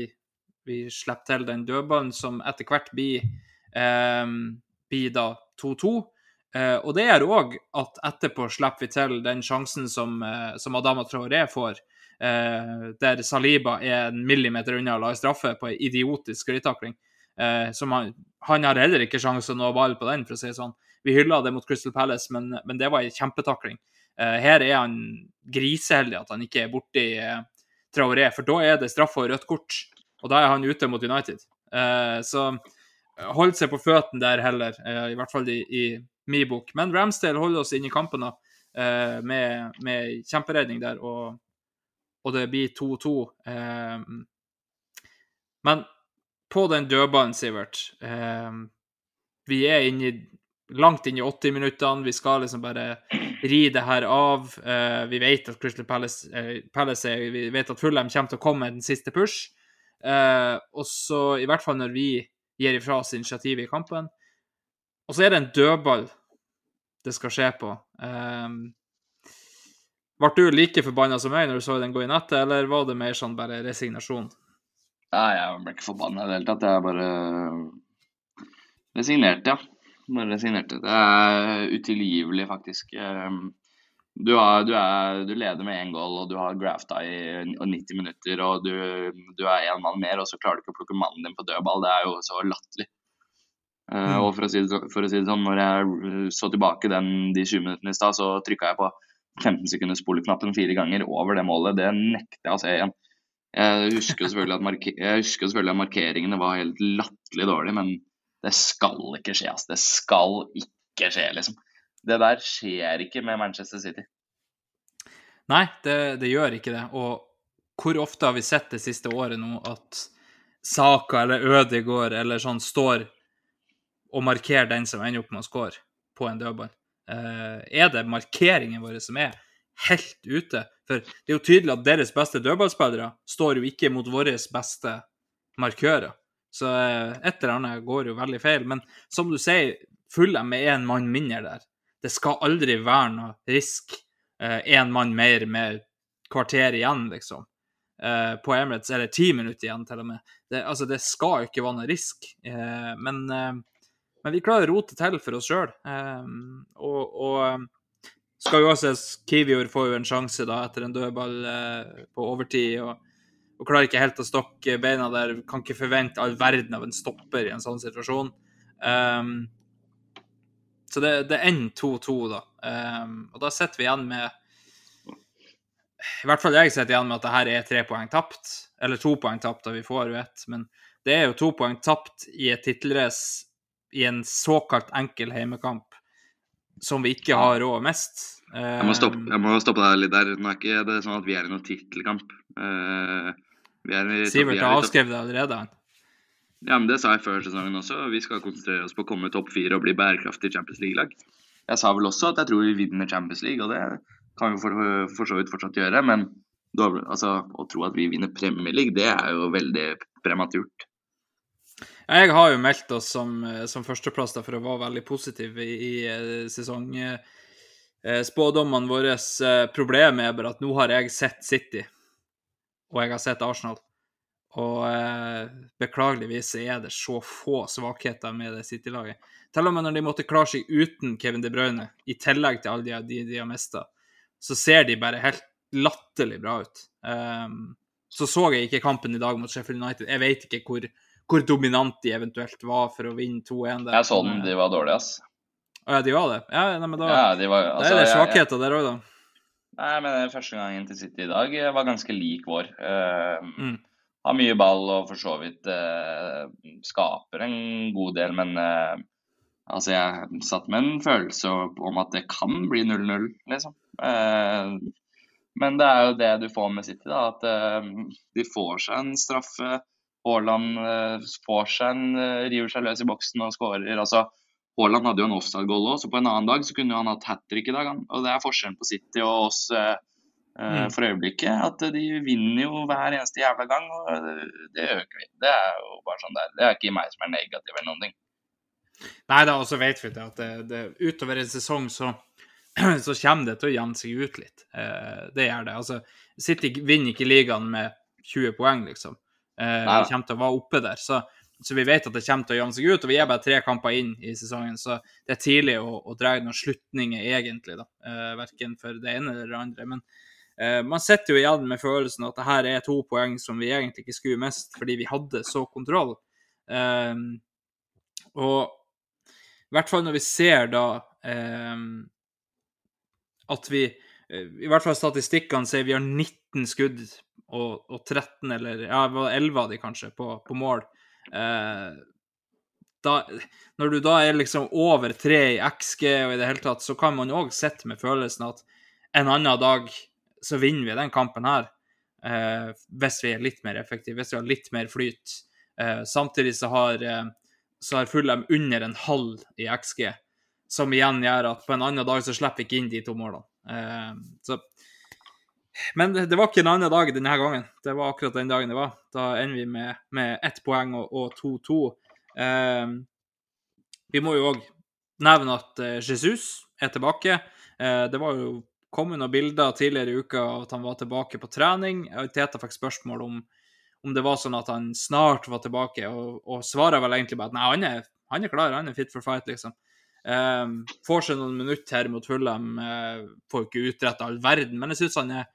vi slipper til den dødballen som etter hvert blir, eh, blir da 2-2. Eh, og det gjør òg at etterpå slipper vi til den sjansen som, eh, som Adama Traoré får, eh, der Saliba er en millimeter unna å la straffe på en idiotisk sklitakling. Eh, som han, han har heller ikke sjanse å nå ball på den, for å si det sånn. Vi hylla det mot Crystal Palace, men, men det var en kjempetakling. Eh, her er han griseheldig at han ikke er borti eh, Traoré, for da er det straffe og rødt kort. Og da er han ute mot United. Eh, så hold seg på føttene der heller, eh, i hvert fall i, i min bok. Men Ramsdale holder oss inne i kampen da, eh, med, med kjemperedning der, og, og det blir 2-2. Eh, men på den dødballen, Sivert Vi er inne i langt inn i 80 minuttene. Vi skal liksom bare ri det her av. Eh, vi vet at Crystal Palace, eh, Palace er, vi vet at Fulham kommer til å komme med den siste push. Eh, og så, i hvert fall når vi gir ifra oss initiativet i kampen. Og så er det en dødball det skal skje på. Eh, ble du like forbanna som meg når du så den gå i nettet, eller var det mer sånn bare resignasjon? Nei, jeg ble ikke forbanna i det hele tatt. Jeg bare resignerte, ja. Bare resignerte. Det er utilgivelig, faktisk. Ehm, Du, er, du, er, du leder med én goal, og du har grafta i 90 minutter, og du, du er én mann mer, og så klarer du ikke å plukke mannen din på dødball. Det er jo så latterlig. Mm. og for å, si det, for å si det sånn, når jeg så tilbake den, de 20 minuttene i stad, så trykka jeg på 15 sekunders spoleknappen fire ganger over det målet. Det nekter jeg å se igjen. Jeg husker selvfølgelig at, marke selvfølgelig at markeringene var helt latterlig dårlige, men det skal ikke skje. Altså. Det skal ikke skje, liksom. Det der skjer ikke med Manchester City. Nei, det, det gjør ikke det. Og hvor ofte har vi sett det siste året nå at Saka eller Ødegaard eller sånn står og markerer den som ender opp med å score på en dødball? Eh, er det markeringen vår som er helt ute? For det er jo tydelig at deres beste dødballspillere står jo ikke mot våre beste markører. Så eh, et eller annet går jo veldig feil. Men som du sier, Fulham med én mann mindre der. Det skal aldri være noe risk én mann mer med kvarter igjen, liksom. Eh, på Emirates, det ti minutter igjen, til og med. Det, altså, det skal ikke være noe risk. Eh, men, eh, men vi klarer å rote til for oss sjøl. og og eh, skal jo også Kivior får jo en sjanse da etter en dødball eh, på overtid. og og klarer ikke helt å stokke beina der. Kan ikke forvente all verden av en stopper i en sånn situasjon. Um, så det, det ender 2-2, da. Um, og da sitter vi igjen med I hvert fall jeg sitter igjen med at det her er tre poeng tapt. Eller to poeng tapt, da vi får jo ett. Men det er jo to poeng tapt i et tittelrace i en såkalt enkel heimekamp som vi ikke har råd mest. Jeg må, stoppe, jeg må stoppe deg litt der. Nå er ikke det sånn at vi er i noen tittelkamp. Uh, Sivert har avskrevet det allerede. Ja, men det sa jeg før sesongen også. Vi skal konsentrere oss på å komme topp fire og bli bærekraftig Champions League-lag. Jeg sa vel også at jeg tror vi vinner Champions League, og det kan vi for, for så vidt fortsatt gjøre. Men altså, å tro at vi vinner Premier League, det er jo veldig prematurt. Jeg har jo meldt oss som, som førsteplass for å være veldig positiv i, i eh, sesongspådommene våre. Eh, problemet er bare at nå har jeg sett City, og jeg har sett Arsenal. Og eh, beklageligvis er det så få svakheter med det City-laget. Til og med når de måtte klare seg uten Kevin De Bruyne, i tillegg til alle de, de, de har mista, så ser de bare helt latterlig bra ut. Um, så så jeg ikke kampen i dag mot Sheffield United. Jeg vet ikke hvor, hvor dominant de eventuelt var for å vinne 2-1. Jeg så den, de var dårlige, ass. Å ja, de var det? Ja, nei, men da ja, de var, altså, da er det svakheter der òg, da. Nei, men første gangen til City i dag var ganske lik vår. Uh, mm har mye ball og for så vidt eh, skaper en god del, men eh, altså jeg satt med en følelse om at det kan bli 0-0, liksom. Eh, men det er jo det du får med City, da, at eh, de får seg en straffe. Haaland eh, får seg en, eh, river seg løs i boksen og skårer. altså Haaland hadde jo en offside-goal òg, så på en annen dag så kunne han hatt hat trick i dag. Og det er forskjellen på City og oss mm. for øyeblikket. At de vinner jo hver eneste jævla gang, og det øker vi. Det er jo bare sånn der. Det er ikke meg som er negativ eller noen ting. Nei da, og så vet vi det at det, det, utover en sesong så, så kommer det til å jevne seg ut litt. Eh, det gjør det. Altså, City vinner ikke ligaen med 20 poeng, liksom. Eh, vi kommer til å være oppe der. Så, så, vi vet at det kommer til å jevne seg ut. Og vi er bare tre kamper inn i sesongen, så det er tidlig å, å dra noen slutninger, egentlig. da. Eh, verken for det ene eller det andre. Men Eh, man sitter jo igjen med følelsen at det her er to poeng som vi egentlig ikke skulle mest, fordi vi hadde så kontroll. Eh, og i hvert fall når vi ser da eh, at vi I hvert fall statistikkene sier vi har 19 skudd og, og 13, eller ja, 11 av de kanskje, på, på mål. Da, når du da er liksom over tre i XG og i det hele tatt, så kan man òg sitte med følelsen at en annen dag så vinner vi den kampen her. Eh, hvis vi er litt mer effektive, hvis vi har litt mer flyt. Eh, samtidig så har, eh, så har Fulham under en halv i XG, som igjen gjør at på en annen dag så slipper vi ikke inn de to målene. Eh, så, men det, var ikke en annen dag denne gangen. Det var akkurat den dagen det var. Da ender vi med, med ett poeng og 2-2. Eh, vi må jo òg nevne at eh, Jesus er tilbake. det var jo kom noen bilder tidligere i uka av at han var tilbake på trening. Teta fikk spørsmål om, om det var sånn at han snart var tilbake, og, og svarer vel egentlig bare at nei, han er, han er klar, han er fit for fight, liksom. Um, får seg noen minutter her mot Fulham, uh, får ikke utretta all verden, men jeg syns han er,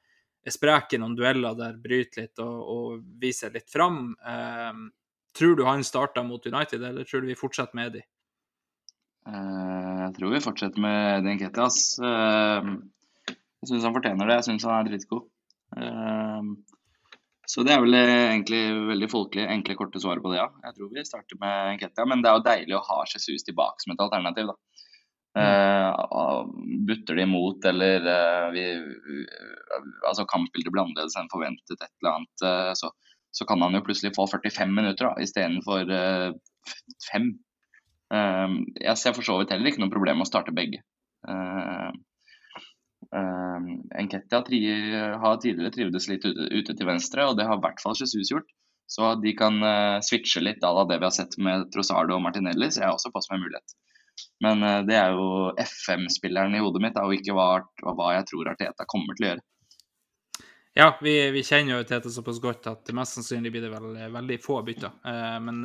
er sprek i noen dueller der, bryter litt og, og viser litt fram. Um, tror du han starta mot United, eller tror du vi fortsetter med de? Uh, jeg tror vi fortsetter med Denketas. Uh, jeg syns han fortjener det. Jeg syns han er dritgod. Uh, så det er vel egentlig veldig folkelig, enkle, korte svar på det, ja. Jeg tror vi starter med Enketia, men det er jo deilig å ha Jesus tilbake som et alternativ, da. Mm. butter de imot, eller uh, vi, altså kampbildet blir annerledes enn forventet, et eller annet, så, så, kan han jo plutselig få 45 minutter istedenfor uh, fem. Uh, jeg ser for så vidt heller ikke noe problem med å starte begge. Uh, Enketia har tidligere trivdes litt ute, ute, til venstre, og det har i hvert fall Jesus gjort. Så de kan uh, switche litt av det vi har sett med Trosardo og Martinelli, så jeg også på som en mulighet. Men uh, det er jo FM-spilleren i hodet mitt, og ikke hva, hva, jeg tror Arteta kommer til å gjøre. Ja, vi, vi kjenner jo Tete såpass godt at mest sannsynlig blir det vel, veldig få bytter. Eh, men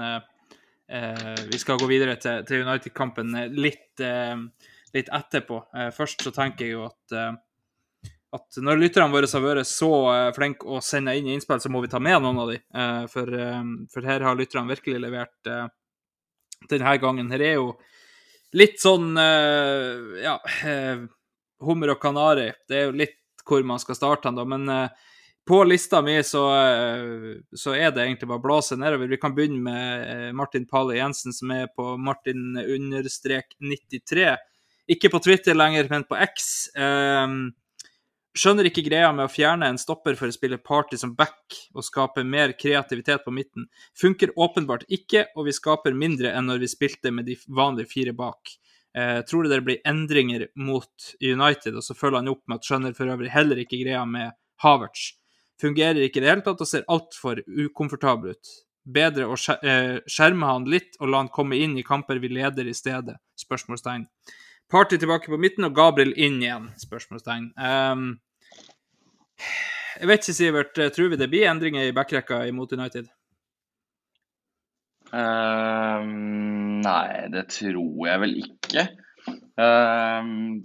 vi skal gå videre til, til United-kampen litt litt etterpå. Eh, først så tenker jeg jo at, eh, at når lytterne våre har vært så eh, flinke å sende inn innspill, så må vi ta med noen av de. For, for her har lytterne virkelig levert denne gangen. Her er jo litt sånn ja, hummer og kanari. Det er jo litt hvor man skal starte da. Men på lista mi så, så er det egentlig bare å blåse nedover. Vi kan begynne med Martin Pale Jensen, som er på Martin understrek 93. Ikke på Twitter lenger, men på X. Um, skjønner ikke greia med å fjerne en stopper for å spille party som back og skape mer kreativitet på midten. Funker åpenbart ikke, og vi skaper mindre enn når vi spilte med de vanlige fire bak. Eh, tror du det blir endringer mot United? Og så følger han opp med at skjønner for øvrig heller ikke greia med Havertz. Fungerer ikke i det hele tatt og ser altfor ukomfortabel ut. Bedre å eh, skjerme han litt og la han komme inn i kamper vi leder i stedet? Spørsmålstegn. Party tilbake på midten og Gabriel inn igjen? Spørsmålstegn. Um, jeg vet ikke, Sivert. Tror vi det blir endringer i backrekka imot United? Um, nei, det tror jeg vel ikke. Um,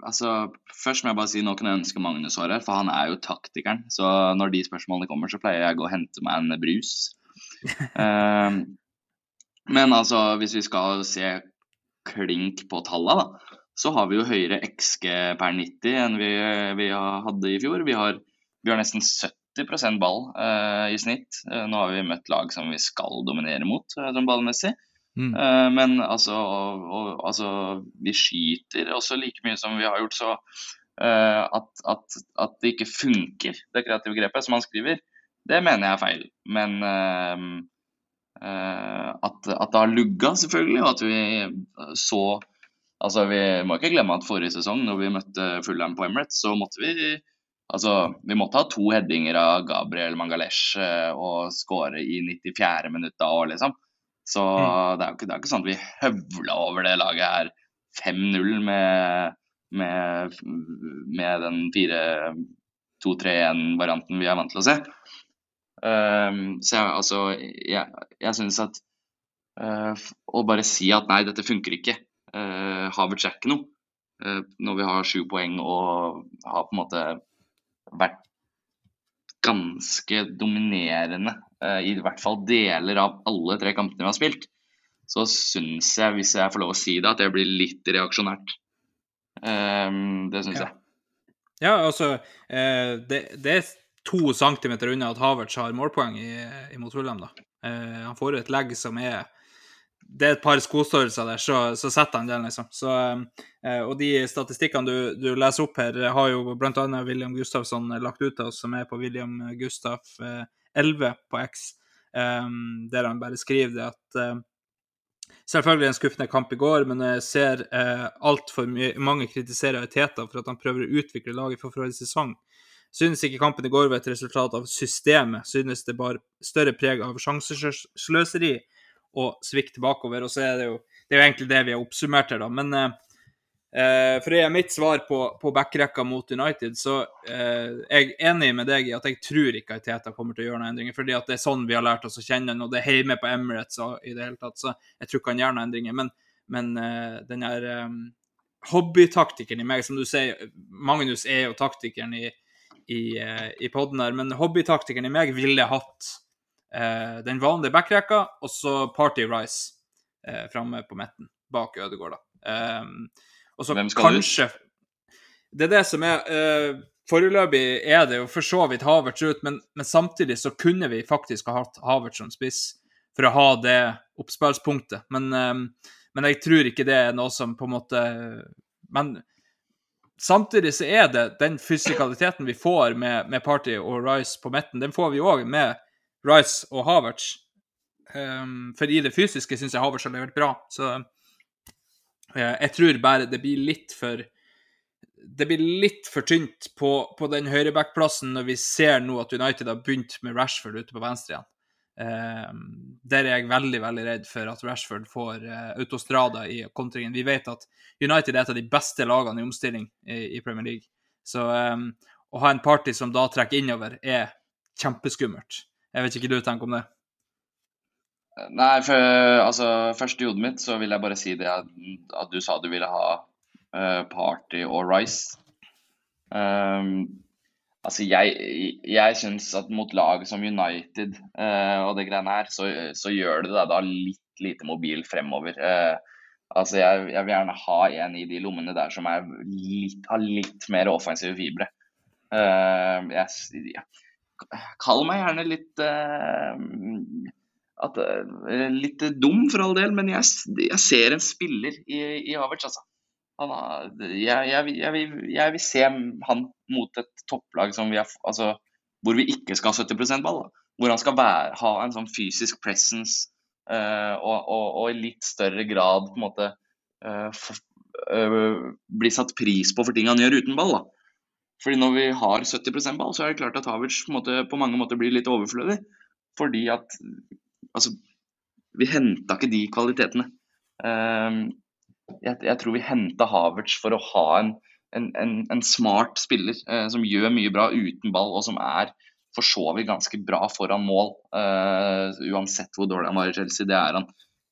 altså, først må jeg bare si noe kan jeg ønske Magnus var her, for han er jo taktikeren. Så når de spørsmålene kommer, så pleier jeg å hente meg en brus. Um, men altså, hvis vi skal se klink på tallene, da, så har vi jo høyere XG per 90 enn vi, vi hadde i fjor. Vi har, vi har nesten 70% ball eh, i snitt. Eh, nå har vi møtt lag som vi skal dominere mot, eh, sånn ballmessig. Mm. Eh, men altså, og, og, altså Vi skyter også like mye som vi har gjort, så eh, at, at, at det ikke funker, det kreative grepet, som han skriver, det mener jeg er feil. Men eh, at, at det har lugga, selvfølgelig, og at vi så Altså, Vi må ikke glemme at forrige sesong, når vi møtte Fulham på Emirates, så måtte vi altså, vi måtte ha to headinger av Gabriel Mangalesh eh, og skåre i 94. minutt da òg, liksom. Så det, er ikke, det er ikke sånn at vi høvla over det laget her 5-0 med, med, med den 4-2-3-1-varianten vi er vant til å se. Ehm, så jeg, altså, jeg, jeg syns at uh, å bare si at nei, dette funker ikke, uh, Havertz er ikke noe, uh, når vi har sju poeng og har på en måte vært ganske dominerende, uh, i hvert fall deler av alle tre kampene vi har spilt, så syns jeg, hvis jeg får lov å si det, at det blir litt reaksjonært. Um, det syns Ja. jeg. Ja, altså det, det to centimeter unna at Havertz har målpoeng i, imot Fulham, da. Eh, han får et legg som er Det er et par skostørrelser der, så, så setter han den, liksom. Så, eh, og de statistikkene du, du leser opp her, har jo bl.a. William Gustafsson lagt ut til oss, som er på William Gustaf eh, 11 på X, eh, der han bare skriver det at eh, Selvfølgelig en skuffende kamp i går, men jeg ser eh, altfor mange kritisere Teta for at han prøver å utvikle laget for forrige sesong. Synes ikke kampen i går var et resultat av systemet, synes det bar større preg av sjansesløseri og svikt bakover. Og så er det jo, det er jo egentlig det vi har oppsummert her, da. Men eh, eh, for det er mitt svar på, på backrekka mot United, så eh, jeg er enig med deg i at jeg tror ikke at Teta kommer til å gjøre noen endringer. fordi at det er sånn vi har lært oss å kjenne han, og det er hjemme på Emirates og i det hele tatt. Så jeg tror ikke han gjør noen endringer. Men, men eh, den der eh, hobbytaktikeren i meg, som du sier, Magnus er jo taktikeren i, i, eh, i podden her, men hobbytaktikeren i meg ville hatt eh, den vanlige backrekka og så Party Rice eh, framme på midten, bak Ødegaard, da. Um, og så kanskje ut? Det er det som er eh, Foreløpig er det jo for så vidt Havertz ut, men, men samtidig så kunne vi faktisk ha hatt Havertz som spiss for å ha det oppspillspunktet. Men, eh, men jeg tror ikke det er noe som på en måte Men samtidig så er det den fysikaliteten vi får med, med Party og Rice på midten, den får vi òg med Rice og Havertz. Um, for i det fysiske syns jeg Havertz har levert bra. Så uh, jeg tror bare det blir litt for det blir litt for tynt på, på den høyrebackplassen når vi ser nå at United har begynt med Rashford ute på venstre igjen. Eh, der er jeg veldig veldig redd for at Rashford får eh, autostrada i kontringen. Vi vet at United er et av de beste lagene i omstilling i, Premier League. Så eh, å ha en party som da trekker innover, er kjempeskummelt. Jeg vet ikke hva du tenker om det. Nei, for altså, først i hodet mitt så vil jeg bare si det at, at du sa du ville ha uh, Party og Rice. Um, altså, jeg, jeg syns at mot lag som United uh, og det greiene her, så, så gjør det deg da litt lite mobil fremover. Uh, altså, jeg, jeg, vil gjerne ha en i de lommene der som litt, har litt mer offensive fibre. Uh, jeg, ja. Kall meg gjerne litt at, Litt dum, for all del, men jeg, jeg ser en spiller i, i Havertz, altså. Har, jeg, jeg, jeg, jeg, vil se han mot et topplag har, altså, hvor vi ikke skal ha 70 ball. Da. Hvor han skal være, ha en sånn fysisk presence uh, og, og, og, i litt større grad på en måte uh, for, uh, bli satt pris på for ting han gjør uten ball. Da. Fordi når vi har 70% ball, så er det klart at Havertz på, måte, på mange måter blir litt overflødig. Fordi at altså, vi henta ikke de kvalitetene. Uh, jeg, jeg, tror vi henta Havertz for å ha en, en, en, en smart spiller eh, som gjør mye bra uten ball, og som er for så vidt ganske bra foran mål. Eh, uansett hvor dårlig han var i Chelsea, det er han.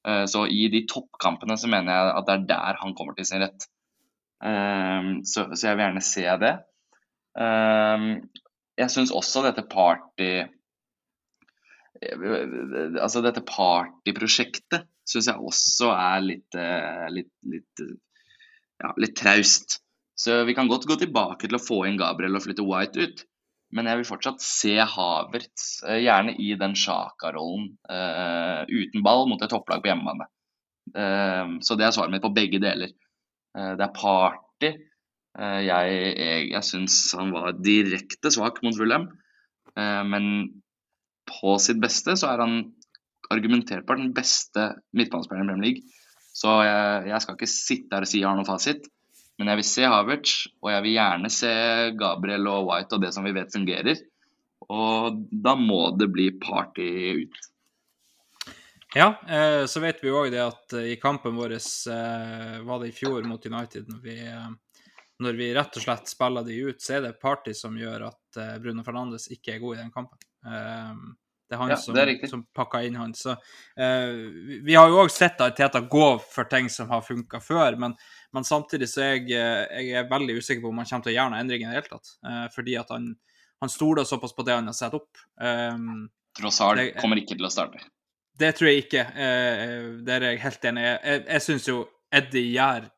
Eh, så i de toppkampene så mener jeg at det er der han kommer til sin rett. Uh, så, så, jeg vil gjerne se det. jeg syns også dette party Altså dette partyprosjektet syns jeg også er litt, eh, litt, litt, ja, litt traust. Så vi kan godt gå tilbake til å få inn Gabriel og flytte White ut. Men jeg vil fortsatt se Havertz, eh, gjerne i den Sjaka-rollen, uh, uten ball mot et topplag på hjemmebane. Uh, så det er svaret mitt på begge deler. Uh, det er Party. jeg jeg, jeg syns han var direkte svak mot Fulham. men på sitt beste så er han argumentert på den beste midtbanespilleren i Premier League. Så jeg, jeg, skal ikke sitte her og si jeg har noen fasit, men jeg vil se Havertz, og jeg vil gjerne se Gabriel og White og det som vi vet fungerer. Og da må det bli party ut. Ja, eh, så vet vi òg det at eh, i kampen vår eh, var det i fjor mot United, når vi, når vi rett og slett spiller de ut, så er det party som gjør at Bruno Fernandes ikke er god i den kampen. Det er han ja, som, det som pakka inn han. Så, uh, vi har jo òg sett Teta gå for ting som har funka før, men, men, samtidig så er jeg, eh, jeg er veldig usikker på om han kommer til å gjøre noen endringer i det hele tatt. Uh, fordi at han, han stoler såpass på det han har satt opp. Um, Trossard kommer ikke til å starte. Det tror jeg ikke. Uh, der er jeg helt enig. Jeg, jeg, jeg syns jo Eddie gjør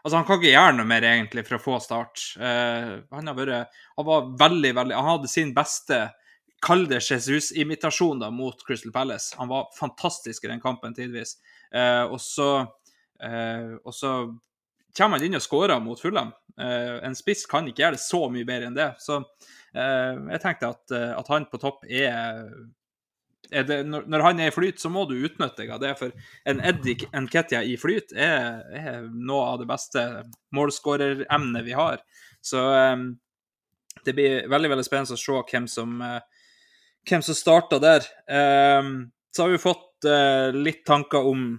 Altså, han kan ikke gjøre noe mer, egentlig, for å få start. Han har vært Han var veldig, veldig Han hadde sin beste Kall det Jesus-imitasjon da mot Crystal Palace. Han var fantastisk i den kampen tidvis. Eh, og, eh, og så kommer han inn og skårer mot Fulham. Eh, en spiss kan ikke gjøre det så mye bedre enn det. Så eh, jeg tenkte at, eh, at, han på topp er, er det, når, når, han er i flyt, så må du utnytte deg av det. For en Eddie Nketia i flyt er, er, noe av det beste målskåreremnet vi har. Så eh, det blir veldig veldig spennende å se hvem som hvem som starta der. Um, så har vi fått uh, litt tanker om,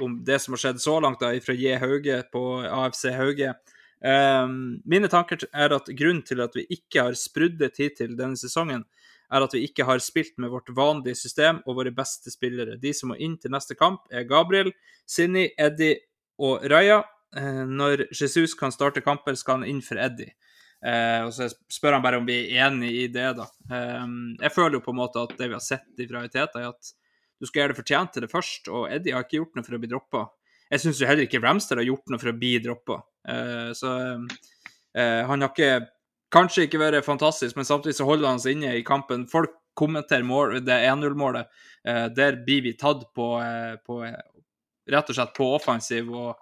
om, det som har skjedd så langt, da, fra J. Hauge på AFC Hauge. Um, mine tanker er at grunnen til at vi ikke har spruddet hittil denne sesongen, er at vi ikke har spilt med vårt vanlige system og våre beste spillere. De som må inn til neste kamp, er Gabriel, Sinni, Eddie og Raja. Uh, når Jesus kan starte kamper, skal han inn for Eddie. Eh, og så spør han bare om vi er enig i det, da. Eh, jeg føler jo på en måte at det vi har sett fra Teta, er at du skal gjøre det fortjent til det først, og Eddie har ikke gjort noe for å bli droppa. Jeg syns heller ikke Ramster har gjort noe for å bli droppa. Eh, så eh, han har ikke Kanskje ikke vært fantastisk, men samtidig så holder han seg inne i kampen. Folk kommenterer det 1-0-målet. Eh, der blir vi tatt på, eh, på, rett og slett på offensiv og,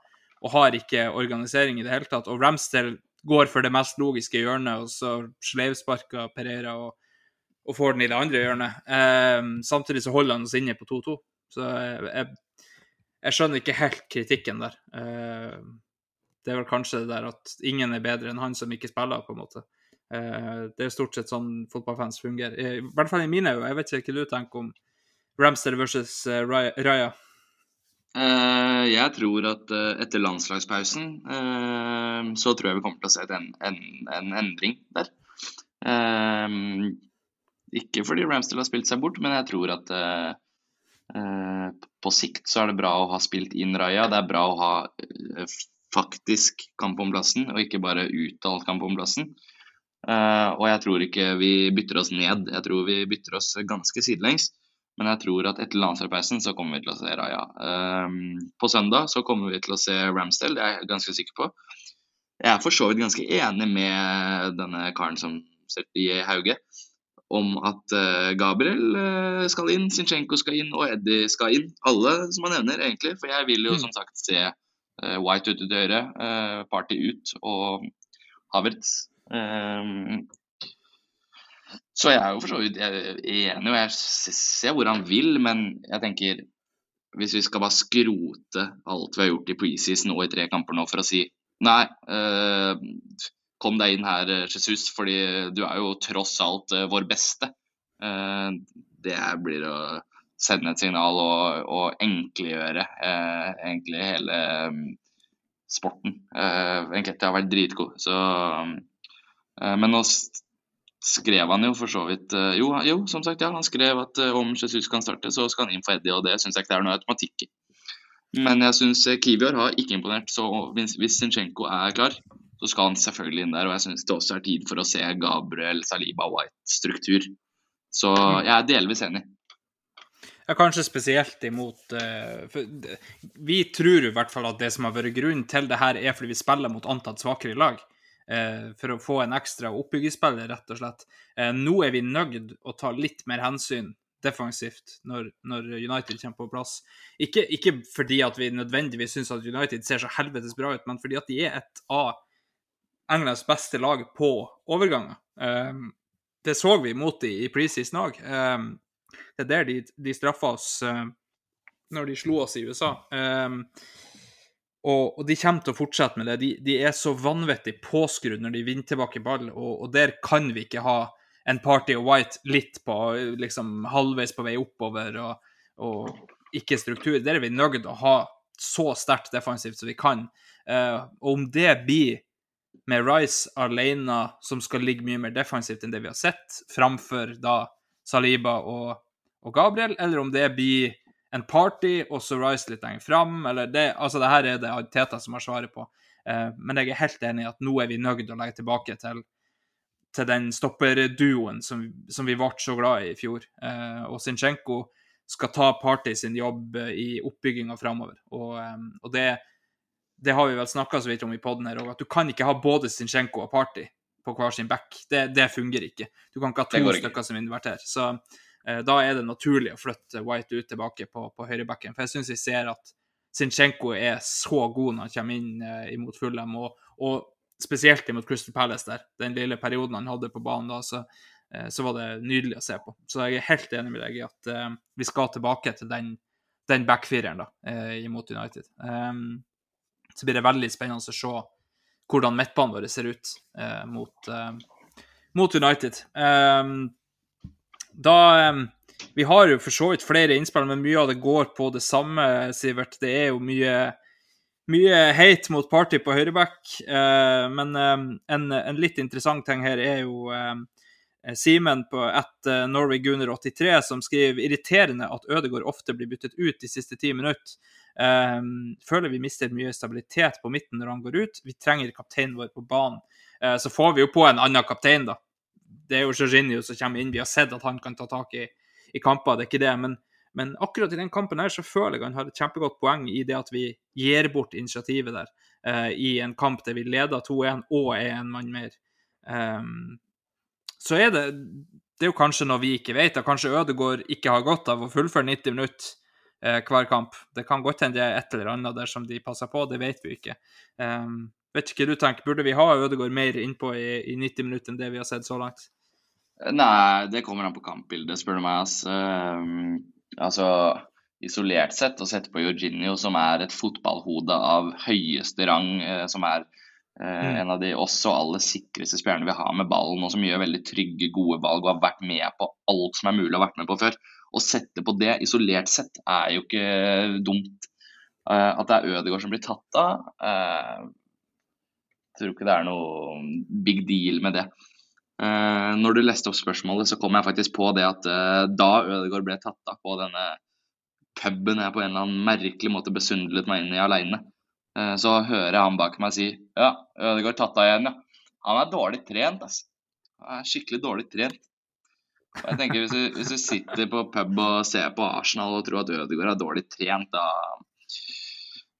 og har ikke organisering i det hele tatt. Og Ramsdale går for det mest logiske hjørnet, og så sleivsparker Pereira og, og, får den i det andre hjørnet. Eh, samtidig så holder han oss inne på 2-2. Så jeg, jeg, skjønner ikke helt kritikken der. Eh, det er vel kanskje det der at ingen er bedre enn han som ikke spiller, på en måte. Eh, det er stort sett sånn fotballfans fungerer. I hvert fall i mine øyne. Jeg vet ikke hva du tenker om Ramster versus Raya. Uh, jeg tror at uh, etter landslagspausen uh, så tror jeg vi kommer til å se en, en, en endring der. ikke fordi Ramsdale har spilt seg bort, men jeg tror at på sikt så er det bra å ha spilt inn Raja. Det er bra å ha faktisk kamp om plassen, og ikke bare uttalt kamp om plassen. Eh, og jeg tror ikke vi bytter oss ned, jeg tror vi bytter oss ganske sidelengs. Men jeg tror at etter landslagspausen så kommer vi til å se Raja. Um, på søndag så kommer vi til å se Ramsdale, det er jeg ganske sikker på. Jeg er for så vidt ganske enig med denne karen som setter i Hauge, om at uh, Gabriel uh, skal inn, Zinchenko skal inn og Eddie skal inn. Alle som han nevner, egentlig. For jeg vil jo mm. som sagt se uh, White ute til høyre, Party ut og Havertz. Um, så jeg er jo for så vidt enig, og jeg ser hvor han vil, men jeg tenker hvis vi skal bare skrote alt vi har gjort i preseason og i tre kamper nå for å si nei, eh, kom deg inn her, Jesus, fordi du er jo tross alt eh, vår beste. Eh, det blir å sende et signal og, og enkeliggjøre eh, egentlig hele um, sporten. Eh, Enkelte har vært dritgod. Så, eh, men nå skrev han jo for så vidt eh, Jo, jo som sagt, ja, han skrev at eh, om Jesus kan starte, så skal han inn for Eddie, og det syns jeg ikke det er noe automatikk i. Men jeg syns eh, Kivior har ikke imponert, så hvis, Zinchenko er klar, så skal han selvfølgelig inn der. Og jeg syns det også er tid for å se Gabriel Saliba White-struktur. Så jeg er delvis enig. Ja, kanskje spesielt imot Vi tror i hvert fall at det som har vært grunnen til det her, er fordi vi spiller mot antatt svakere lag for å få en ekstra oppbyggingsspiller, rett og slett. Eh, nå er vi nøyd å ta litt mer hensyn defensivt når, når United kommer på plass. Ikke, ikke, fordi at vi nødvendigvis syns at United ser så helvetes bra ut, men fordi at de er et av Englands beste lag på overganger. Um, det så vi mot dem i preseason òg. Det er der de, de straffa oss når de slo oss i USA. Og, og, de kommer til å fortsette med det. De, de er så vanvittig påskrudd når de vinner tilbake ball, og, og, der kan vi ikke ha en Party og White litt på liksom halvveis på vei oppover og, og ikke struktur. Der er vi nødt til å ha så sterkt defensivt som vi kan. Uh, og om det blir med Rice alene, som skal ligge mye mer defensivt enn det vi har sett, framfor da Saliba og, og Gabriel, eller om det blir en party og så Rice litt lenger fram. Eller det, altså det her er det Teta som har svaret på. Eh, men jeg er helt enig i at nå er vi nødt til å legge tilbake til, til den stopperduoen som, som, vi ble så glad i i fjor. Eh, og Zinchenko skal ta Party sin jobb i oppbygginga framover. Og, eh, og det, det, har vi vel snakka så vidt om i poden her òg, at du kan ikke ha både Zinchenko og Party på hver sin back. Det, det fungerer ikke. Du kan ikke ha to stykker som inverterer. Så Eh, da er det naturlig å flytte White ut tilbake på, på høyrebacken. For jeg syns vi ser at Zinchenko er så god når han kommer inn eh, imot Fulham, og, og, spesielt imot Crystal Palace der. Den lille perioden han hadde på banen da, så, eh, så, var det nydelig å se på. Så jeg er helt enig med deg i at eh, vi skal tilbake til den, den backfireren da, eh, imot United. Um, så blir det veldig spennende å se hvordan midtbanen vår ser ut eh, mot, mot, United. Um, da Vi har jo for så vidt flere innspill, men mye av det går på det samme, Sivert. Det er jo mye mye hate mot Party på høyreback, eh, men en, en, litt interessant ting her er jo Simen på at uh, Norway Gunner 83 som skriver irriterende at Ødegaard ofte blir byttet ut de siste ti minutter. Føler vi mister mye stabilitet på midten når han går ut. Vi trenger kapteinen vår på banen. Uh, så får vi jo på en annen kaptein, da det er jo Jorginho som kommer inn. Vi har sett at han kan ta tak i, i kamper, det er ikke det. Men, men, akkurat i den kampen her så føler jeg han har et kjempegodt poeng i det at vi gir bort initiativet der uh, i en kamp der vi leder 2-1 og er en mann mer. Um, så er det det er jo kanskje noe vi ikke vet. Og kanskje Ødegaard ikke har godt av å fullføre 90 minutter eh, hver kamp. Det kan godt hende det er et eller annet der som de passer på, det vet vi ikke. Um, vet ikke hva du tenker, Burde vi ha Ødegaard mer innpå i, i 90 minutter enn det vi har sett så langt? Nei, det kommer an på kampbildet, spør du meg. Altså, altså isolert sett, å sette på Jorginho, som er et fotballhode av høyeste rang, uh, som er eh, mm. en av de også aller sikreste spillerne vi har med ballen, og som gjør veldig trygge, gode valg og har vært med på alt som er mulig å ha vært med på før. Å sette på det isolert sett er jo ikke dumt. Eh, at det er Ødegaard som blir tatt av, eh, tror ikke det er noe big deal med det. Uh, når du leste opp spørsmålet, så kom jeg faktisk på det at uh, da Ødegaard ble tatt av på denne puben jeg på en eller annen merkelig måte besundlet meg inn i aleine, uh, så hører jeg han bak meg si Ja, Ødegaard tatt av igjen, ja. Han er dårlig trent, altså. Han er skikkelig dårlig trent. Og jeg tenker hvis du, hvis du sitter på pub og ser på Arsenal og tror at Ødegaard er dårlig trent, da,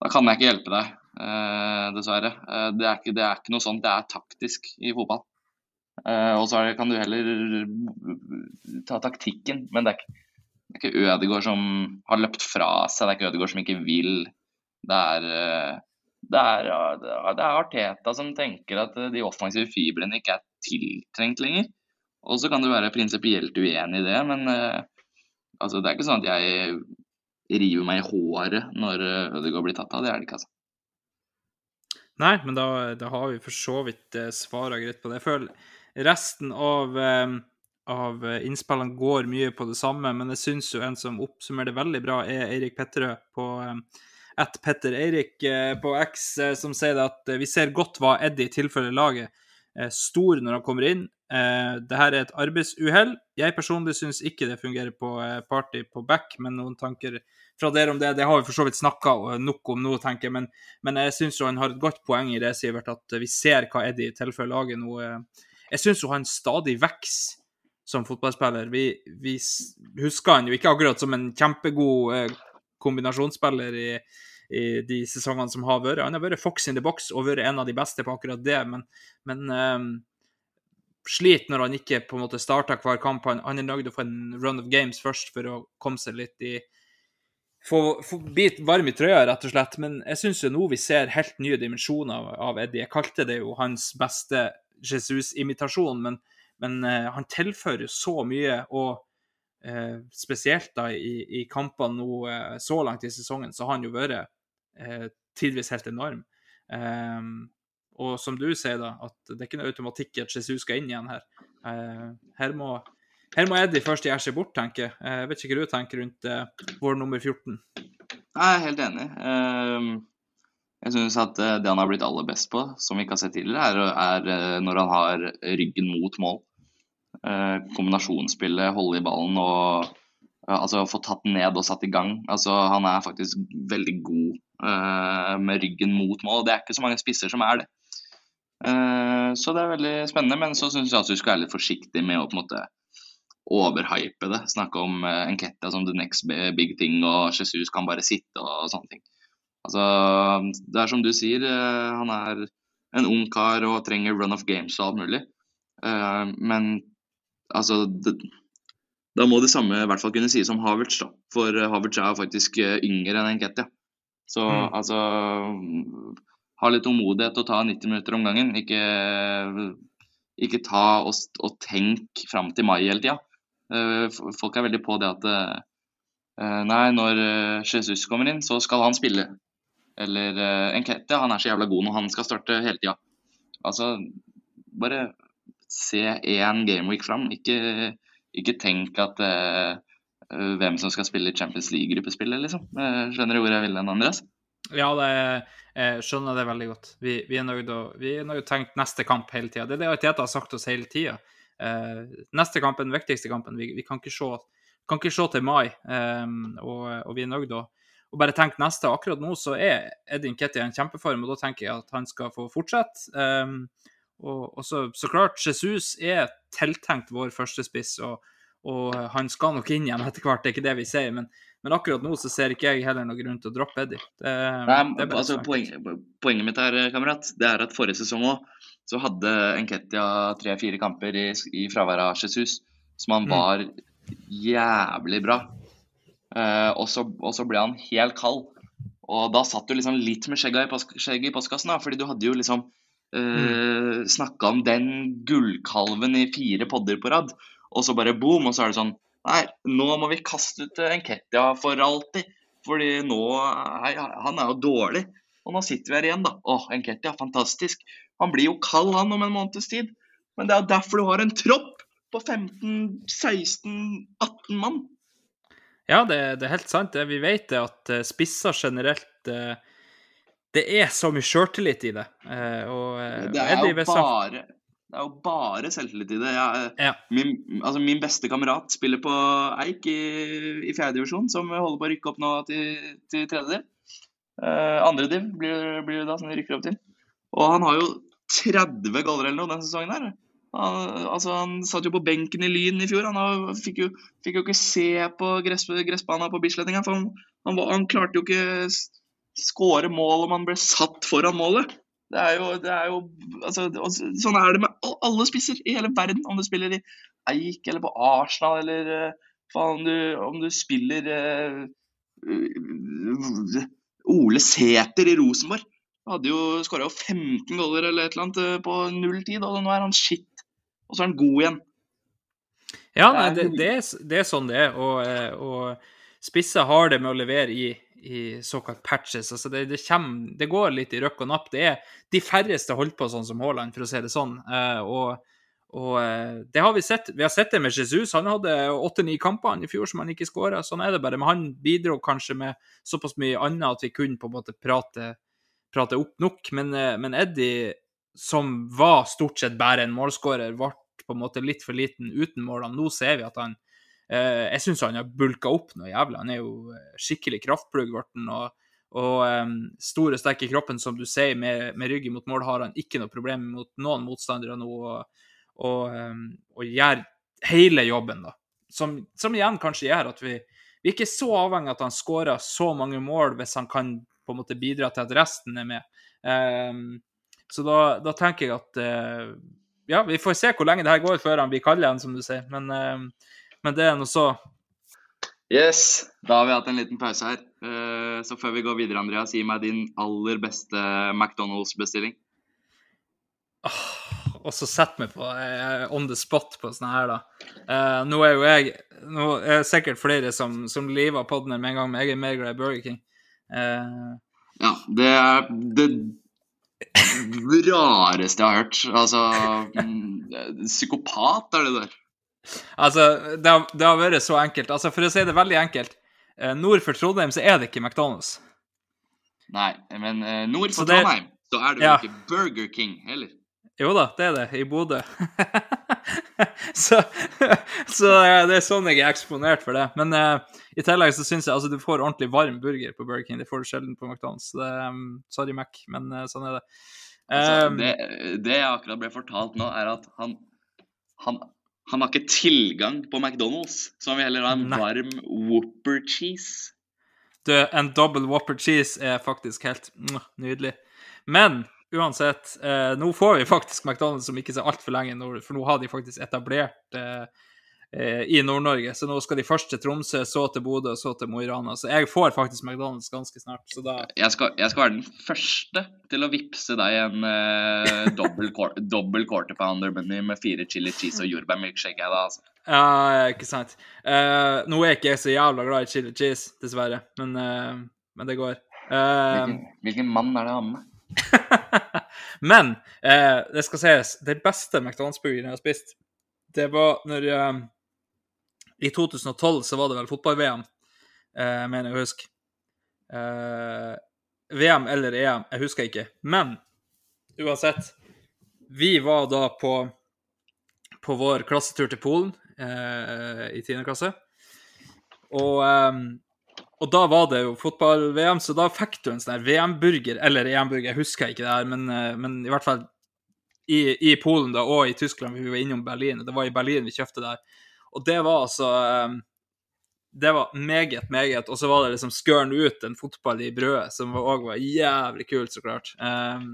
da kan jeg ikke hjelpe deg, eh, dessverre. Eh, det, er ikke, det, er ikke, noe sånt. Det er taktisk i fotball. Eh, og så kan du heller ta taktikken, men det er ikke, det er ikke Ødegaard som har løpt fra seg, det er ikke Ødegaard som ikke vil. Det er, eh, det er, det er Arteta som tenker at de offensive fibrene ikke er tiltrengt lenger. Og så kan du være prinsipielt uenig i det, men altså, det er ikke sånn at jeg river meg i håret når Ødegaard blir tatt av. Det er det ikke, altså. Nei, men da, da har vi for så vidt uh, svara greit på det. Jeg føler resten av, uh, av innspillene går mye på det samme, men jeg syns jo en som oppsummerer det veldig bra, er Eirik Petterød på at Petter Eirik på X, som sier at vi ser godt hva Eddie tilfører laget. Stor når han kommer inn, Eh, det her er et arbeidsuhell. Jeg personlig syns ikke det fungerer på eh, party på back, men noen tanker fra dere om det, det har vi for så vidt snakka nok om nå, tenker jeg. Men, men jeg syns han har et godt poeng i det, Sivert, at vi ser hva Eddie tilfører laget nå. Jeg syns han stadig vokser som fotballspiller. Vi, vi, husker han jo ikke akkurat som en kjempegod eh, kombinasjonsspiller i, i de sesongene som har vært. Han har vært fox in the box og vært en av de beste på akkurat det, men, men um, sliter når han ikke på en måte starter hver kamp. Han, han er nøyd å få en run of games først for å komme seg litt i Få, få bit varm i trøya, rett og slett. Men jeg syns nå vi ser helt nye dimensjoner av, Eddie. Jeg kalte det jo hans beste Jesus-imitasjon, men, men uh, han tilfører så mye. Og uh, spesielt da i, i kampene nå uh, så langt i sesongen, så har han jo vært tidvis helt enorm. Um, og som du sier, da, at det er ikke noe automatikk i at Jesus skal inn igjen her. Her, må, her må Eddie først gjøre seg bort, tenker jeg. Uh, jeg vet ikke hva du tenker rundt uh, vår nummer 14. Jeg er helt enig. Uh, jeg syns at det han har blitt aller best på, som vi ikke har sett tidligere, er, er når han har ryggen mot mål. kombinasjonsspillet, holde i ballen og altså få tatt ned og satt i gang. Altså, han er faktisk veldig god med ryggen mot mål. Det er ikke så mange spisser som er det. Eh, så det er veldig spennende, men så syns jeg at du skal være litt forsiktig med å på en måte overhype det. Snakke om uh, Enketia som the next big thing, og Jesus kan bare sitte og sånne ting. Altså, det er som du sier, uh, han er en ung kar og trenger run of games og alt mulig. Uh, men altså det, Da må det samme i hvert fall kunne sies om Havertz, da. For Havertz er faktisk yngre enn Enketia. Så mm. altså ha litt tålmodighet og ta 90 minutter om gangen. Ikke, ikke ta og, og tenk fram til mai hele tida. Uh, folk er veldig på det at uh, nei, når Jesus kommer inn, så skal han spille. Eller en kette, han er så jævla god når han skal starte hele tida. Altså, bare se én gameweek fram. Ikke, ikke tenk at hvem som skal spille Champions League-gruppespillet, liksom. skjønner du hvor jeg vil hen, Andreas? Ja, jeg skjønner det veldig godt. Vi, vi er nødt til å tenke neste kamp hele tida. Det er det Arteta har sagt oss hele tida. Eh, neste kamp er den viktigste kampen. Vi, vi kan, ikke se, kan, ikke se, til mai. Um, og, og, vi er nøyd da. Og bare tenk neste. Akkurat nå så er Edin Ketty en kjempeform, og da tenker jeg at han skal få fortsette. Um, og, og så, så, klart, Jesus er tiltenkt vår førstespiss, og, og han skal nok inn igjen etter hvert, det er ikke det vi sier. men men akkurat nå så ser ikke jeg heller noen grunn til å droppe Eddie. Det, Nei, det altså, poeng, poenget mitt her, kamerat, det er at forrige sesong òg så hadde Enketia tre-fire kamper i, i fravær av Jesus som han mm. var jævlig bra. Eh, og, så, og, så, ble han helt kald. Og da satt du liksom litt med skjegget i, skjegget i postkassen, da, fordi du hadde jo liksom eh, mm. snakka om den gullkalven i fire podder på rad, og så bare boom, og så er det sånn Nei, nå må vi kaste ut Enketia for alltid. Fordi nå nei, Han er jo dårlig. Og nå sitter vi her igjen, da. Å, Enketia, fantastisk. Han blir jo kald, han, om en måneds tid. Men det er derfor du har en tropp på 15, 16, 18 mann. Ja, det, det er helt sant. Det. Vi vet det at eh, spisser generelt eh, Det er så mye sjøltillit i det. Eh, og det er jo bare det er jo bare selvtillit i det. Jeg, ja. min, altså min, beste kamerat spiller på Eik i, i fjerdedivisjon, som holder på å rykke opp nå til, til tredje div. Uh, andre div blir, blir det da, som de rykker opp til. Og han har jo 30 goller eller noe den sesongen her. Han, altså, han satt jo på benken i Lyn i fjor. Han har, fikk, jo, fikk jo ikke se på gress, gressbanen på Bislett engang. For han, han, var- han klarte jo ikke skåre mål om han ble satt foran målet. Det er jo, det er jo altså, Sånn er det med alle spisser i hele verden. Om du spiller i Eik eller på Arsenal eller eh, faen, du, om du spiller eh, Ole Sæter i Rosenborg. Hadde jo skåra 15 goller eller et eller annet eh, på null tid, og nå er han shit. Og så er han god igjen. Ja, nei, Det det, er- det, er, sånn det er. Og, og spisser har det med å levere i, i såkalt patches. Altså det, det, kommer, det går litt i røkk og napp. Det er de færreste holdt på sånn som Haaland, for å si det sånn. Eh, og og eh, det har vi sett. Vi har sett det med Jesus. Han hadde åtte-ni kamper i fjor som han ikke skåra. Sånn er det bare. Men han bidro kanskje med såpass mye annet at vi kunne på en måte prate, prate opp nok. Men, eh, men Eddie, som var stort sett bare en målskårer, ble på en måte litt for liten uten målene. Nå ser vi at han Jeg syns han har bulka opp noe jævlig. Han er jo eh, skikkelig kraftplugg, ble. Og, og um, stor og sterk i kroppen, som du sier, med, med ryggen mot mål, har han ikke noe problem mot noen motstandere nå. Og, og, um, og gjør hele jobben, da. Som, som igjen kanskje gjør at vi, vi er ikke så avhengig av at han skårer så mange mål hvis han kan på en måte bidra til at resten er med. Um, så da, da tenker jeg at uh, Ja, vi får se hvor lenge det her går før han blir kald igjen, som du sier. Men, eh, men det er nå så. Yes, da har vi hatt en liten pause her. Eh, Så før vi går videre, Andreas, gi meg din aller beste McDonald's-bestilling. Og så setter meg på eh, on the spot på sånn her, da. Eh, nå er jo jeg Nå er det sikkert flere som, som liver på den her med en gang, men jeg er mer glad i Burger King. Ja, det er det rareste jeg har hørt. Altså mm, Psykopat er det der. Altså, det har, det har vært så enkelt. Altså, For å si det veldig enkelt. Eh, nord for Trondheim så er det ikke McDonald's. Nei, men eh, nord Så for det- Trondheim så er det jo Ja. ikke Burger King heller. Jo da, det er det. I Bodø. så så eh, det er sånn jeg er eksponert for det. Men uh, i tillegg så syns jeg altså du får ordentlig varm burger på Burger King. Det får du sjelden på McDonald's. Det, um, sorry, Mac, men uh, sånn er det. Altså, Um, det, det jeg akkurat ble fortalt nå, er at han, han, han har ikke tilgang på McDonald's, så han vil heller ha en Nei. varm Whopper cheese. Du, en double whopper cheese er faktisk helt nydelig. Men uansett, eh, nå får vi faktisk McDonald's som ikke ser altfor lenge, for nå har de faktisk etablert eh, eh, i Nord-Norge. Så nå skal de først til Tromsø, så til Bodø, så til Mo i Rana. Så jeg får faktisk McDonald's ganske snart. Så da Jeg skal, jeg skal være den første til å vippse deg en uh, dobbel, quar- dobbel quarter pounder menu med fire chili cheese og jordbærmilkshake. altså. Ja, ikke sant. Eh, nå er ikke jeg så jævla glad i chili cheese, dessverre, men, eh, men det går. Eh, hvilken, hvilken mann er det han med? Men eh, det skal sies, det beste McDonald's-burgeren jeg har spist, det var når eh, I 2012 så var det vel fotball-VM, eh, mener jeg å huske. Eh, VM eller EM, jeg husker ikke. Men uansett, vi var da på, på vår klassetur til Polen eh, i 10. klasse. Og, eh, og da var det jo fotball-VM, så da fikk du en sånn VM-burger, eller EM-burger, jeg husker ikke det her, men, eh, men i hvert fall i, i Polen da, og i Tyskland, vi var innom Berlin, det var i Berlin vi kjøpte det her. Og det var altså eh, Det var meget, meget. Og så var det liksom skøren ut en fotball i brødet, som òg var jævlig kult, så klart. Eh,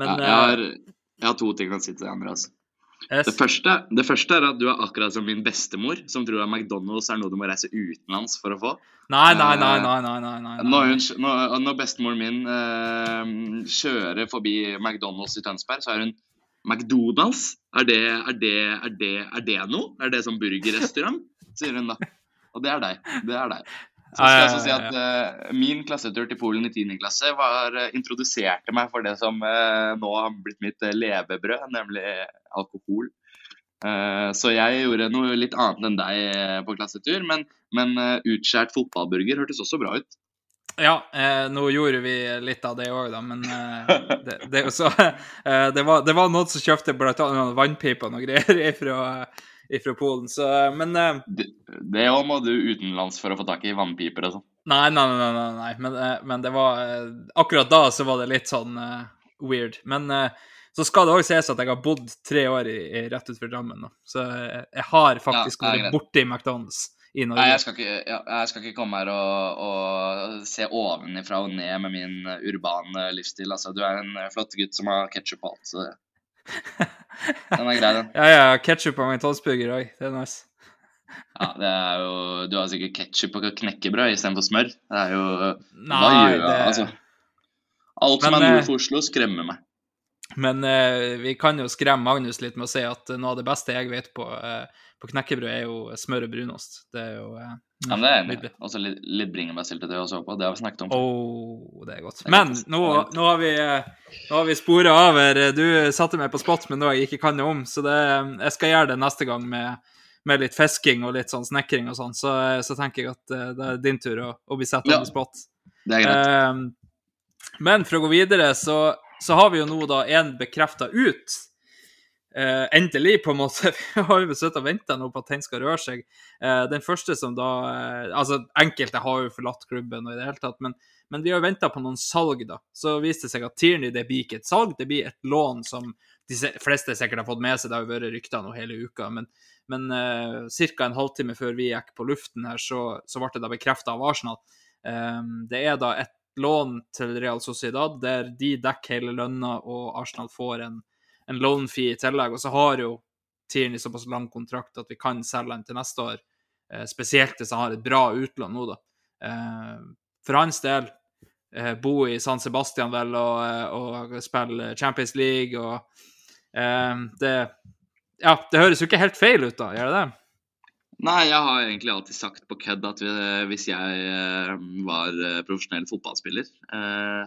men Ja, jeg, har, jeg har to ting å si til deg, Andreas. Yes. Det første, det første er at du er akkurat som min bestemor, som tror at McDonald's er noe du må reise utenlands for å få. Nei, nei, nei, nei, nei, nei, nei, nei. Når, hun, når, når bestemoren min eh, kjører forbi McDonald's i Tønsberg, så er hun McDonald's? Er det, er det, er det, er det noe? Er det som burgerrestaurant? sier hun da. Og det er deg. Det er deg. Så skal jeg også si at uh, Min klassetur til Polen i 10. klasse var, uh, introduserte meg for det som uh, nå har blitt mitt levebrød, nemlig alkohol. Så jeg gjorde noe litt annet enn deg på klassetur, men, men utskjært fotballburger hørtes også bra ut. Ja, eh, nå gjorde vi litt av det òg, da, men eh, det, det, så, eh, det, var, det var noen som kjøpte blant annet vannpiper og noe greier ifra, ifra Polen, så eh, Men eh, Det òg må du utenlands for å få tak i vannpiper og sånn. Nei, nei, nei, nei, nei. Men, eh, men det var Akkurat da så var det litt sånn weird. Men så skal det òg sies at jeg har bodd tre år i, i rett utenfor Drammen. nå. Så jeg, har faktisk Ja, vært borti McDonald's i Norge. Nei, jeg skal ikke, jeg skal ikke komme her og, og se ovenifra og ned med min eh, urbane livsstil. Altså, du er en eh, flott gutt som har ketsjup på alt, så den er grei, den. Ja, ja, ketsjup på McDonald's-burger òg. Det er nice. Ja, det er jo, du har sikkert ketsjup på knekkebrød istedenfor smør. Det er jo Hva Nei, gjør jeg? det Altså, alt som Men, er eh, nord for Oslo, skremmer meg. Men uh, vi kan jo skremme Magnus litt med å si at noe av det beste jeg vet på, eh, på knekkebrød, er jo smør og brunost. Det er jo eh, Ja, men det er nydelig. Og så litt, litt bringebærsyltetøy også på. Det har vi snakket om. Åh, det er godt. Men nå, nå har vi, nå har vi spora over. Du satte meg på spot med noe jeg ikke kan noe om, så det, jeg skal gjøre det neste gang med, med litt fisking og litt sånn snekring og sånn. Så, så tenker jeg at eh, det er din tur å, å bli satt Ja. på spot. Det er greit. Eh, men for å gå videre, så, så har vi jo nå da en bekrefta ut. Eh, endelig, på en måte. Vi har jo sittet og venta på at den skal røre seg. Uh, den første som da uh, Altså, enkelte har jo forlatt klubben og i det hele tatt, men, men vi har venta på noen salg, da. Så viste det seg at Tierney det blir ikke et salg, det blir et lån som de fleste sikkert har fått med seg. Det har jo vært rykter nå hele uka. Men, men uh, ca. en halvtime før vi gikk på luften her, så, så ble det da bekrefta av Arsenal. Det er da et lån til Real Sociedad, der de dekker hele lønna, og Arsenal får en, en loan fee i tillegg. Og så har jo Tierney såpass lang kontrakt at vi kan selge han til neste år. Eh, spesielt hvis han har et bra utlån nå, da. Eh, for hans del, eh, bo i San Sebastian vel og, og spille Champions League og det Ja, det høres jo ikke helt feil ut, da, gjør det det? Nei, jeg har egentlig alltid sagt på kødd at hvis jeg var profesjonell fotballspiller,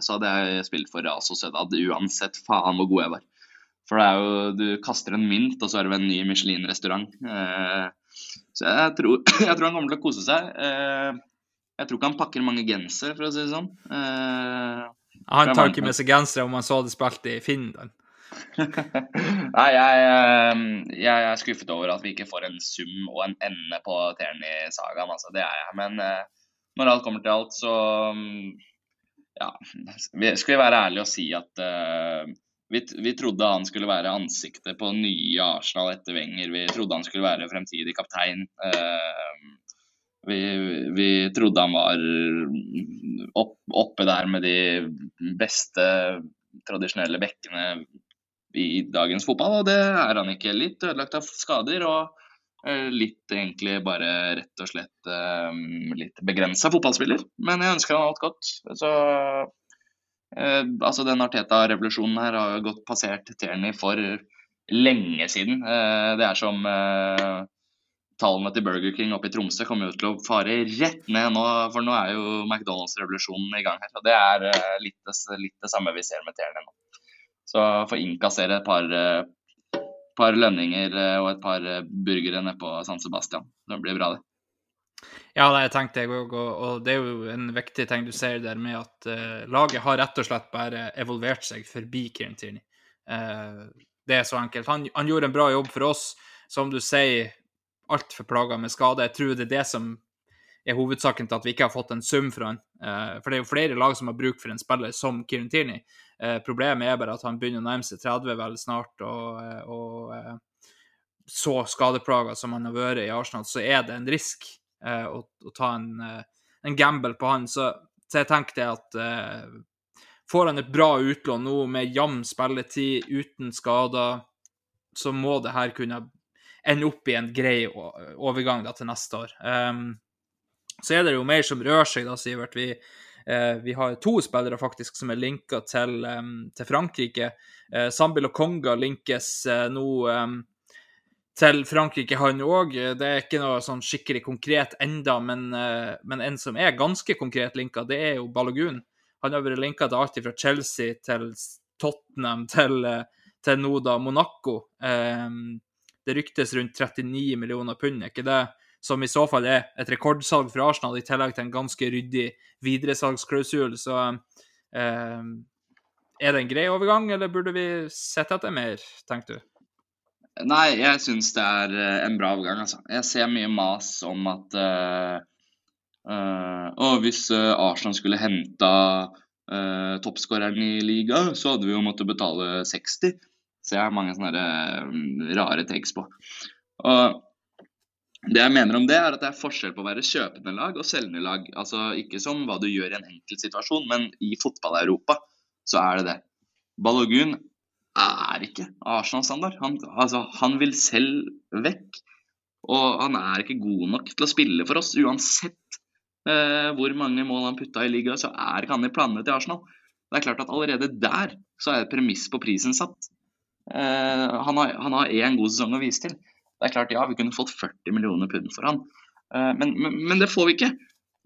så hadde jeg spilt for Real Sociedad uansett faen hvor god jeg var. For det er jo, du kaster en mynt, og så er det en ny Michelin-restaurant. Eh, så jeg tror, jeg tror han kommer til å kose seg. Eh, jeg tror ikke han pakker mange gensere, for å si det sånn. Eh, Han tar ikke med seg gensere om han så hadde spilt i Finland. Nei, jeg, jeg er skuffet over at vi ikke får en sum og en ende på Terni-sagaen. Altså, det er jeg. Men når alt kommer til alt, så mm, ja, Skal vi være ærlige og si at vi, vi trodde han skulle være ansiktet på nye Arsenal etter Wenger. Vi trodde han skulle være fremtidig kaptein. Eh, vi, vi trodde han var opp, oppe der med de beste tradisjonelle bekkene i dagens fotball, og det er han ikke. Litt ødelagt av skader og eh, litt egentlig bare rett og slett eh, litt begrensa fotballspiller. Men jeg ønsker han alt godt. Så altså den Arteta-revolusjonen her har jo gått passert Tierney for lenge siden. Eh, det er som eh, tallene til Burger King oppe i Tromsø kommer jo til å fare rett ned nå, for nå er jo McDonald's-revolusjonen i gang her. Og det er eh, litt, litt det samme vi ser med Tierney nå. Så få innkassere et par, eh, par lønninger eh, og et par eh, burgere nede på San Sebastian. Det blir bra, det. Ja, det tenkte jeg òg, og, det er jo en viktig ting du sier der med at uh, laget har rett og slett bare evolvert seg forbi Kieran Tierney. Uh, det er så enkelt. Han, han gjorde en bra jobb for oss. Som du sier, altfor plaga med skade. Jeg tror det er det som er hovedsaken til at vi ikke har fått en sum fra han. Uh, for det er jo flere lag som har bruk for en spiller som Kieran Tierney. Problemet er bare at han begynner å nærme seg 30 vel snart, og, og så skadeplaga som han har vært i Arsenal, så er det en risk eh, å, å ta en, eh, en gamble på han. Så, så jeg tenkte at eh, får han et bra utlån nå med jevn spilletid, uten skader, så må det her kunne ende opp i en grei overgang da, til neste år. Um, så er det jo mer som rører seg, da, Sivert. Vi, uh, vi har to spillere faktisk som er linka til, um, til Frankrike. Uh, Sambil og Konga linkes uh, nå em, til Frankrike, han òg. Det er ikke noe sånn skikkelig konkret enda, men, eh, men en som er ganske konkret linka, det er jo Balogun. Han har vært linka til alt fra Chelsea til Tottenham til, eh, til nå da Monaco. Det ryktes rundt 39 millioner pund, er ikke det? Som i så fall er et rekordsalg for Arsenal, i tillegg til en ganske ryddig videresalgsklausul. Så em, er det en grei overgang, eller burde vi sett etter mer, tenker du? Nei, jeg syns det er eh, en bra overgang, altså. Jeg ser mye mas om at, uh, uh, og hvis eh, Arsenal skulle henta uh, toppskåreren i liga, så hadde vi jo måttet betale 60. Så jeg har mange sånne eh, rare takes på. Og det jeg mener om det, er at det er forskjell på å være kjøpende lag og selgende lag. Altså ikke som hva du gjør i en enkelt situasjon, men i fotball-Europa så er det det. Balogun er ikke Arsenal-standard. Han, altså, han vil selv vekk. Og han er ikke god nok til å spille for oss. Uansett eh, hvor mange mål han putta i ligaen, så er ikke han i planene til Arsenal. Det er klart at allerede der så er et premiss på prisen satt. Eh, han har én god sesong å vise til. Det er klart, ja, vi kunne fått 40 millioner pund for han, eh, men, men, men, det får vi ikke.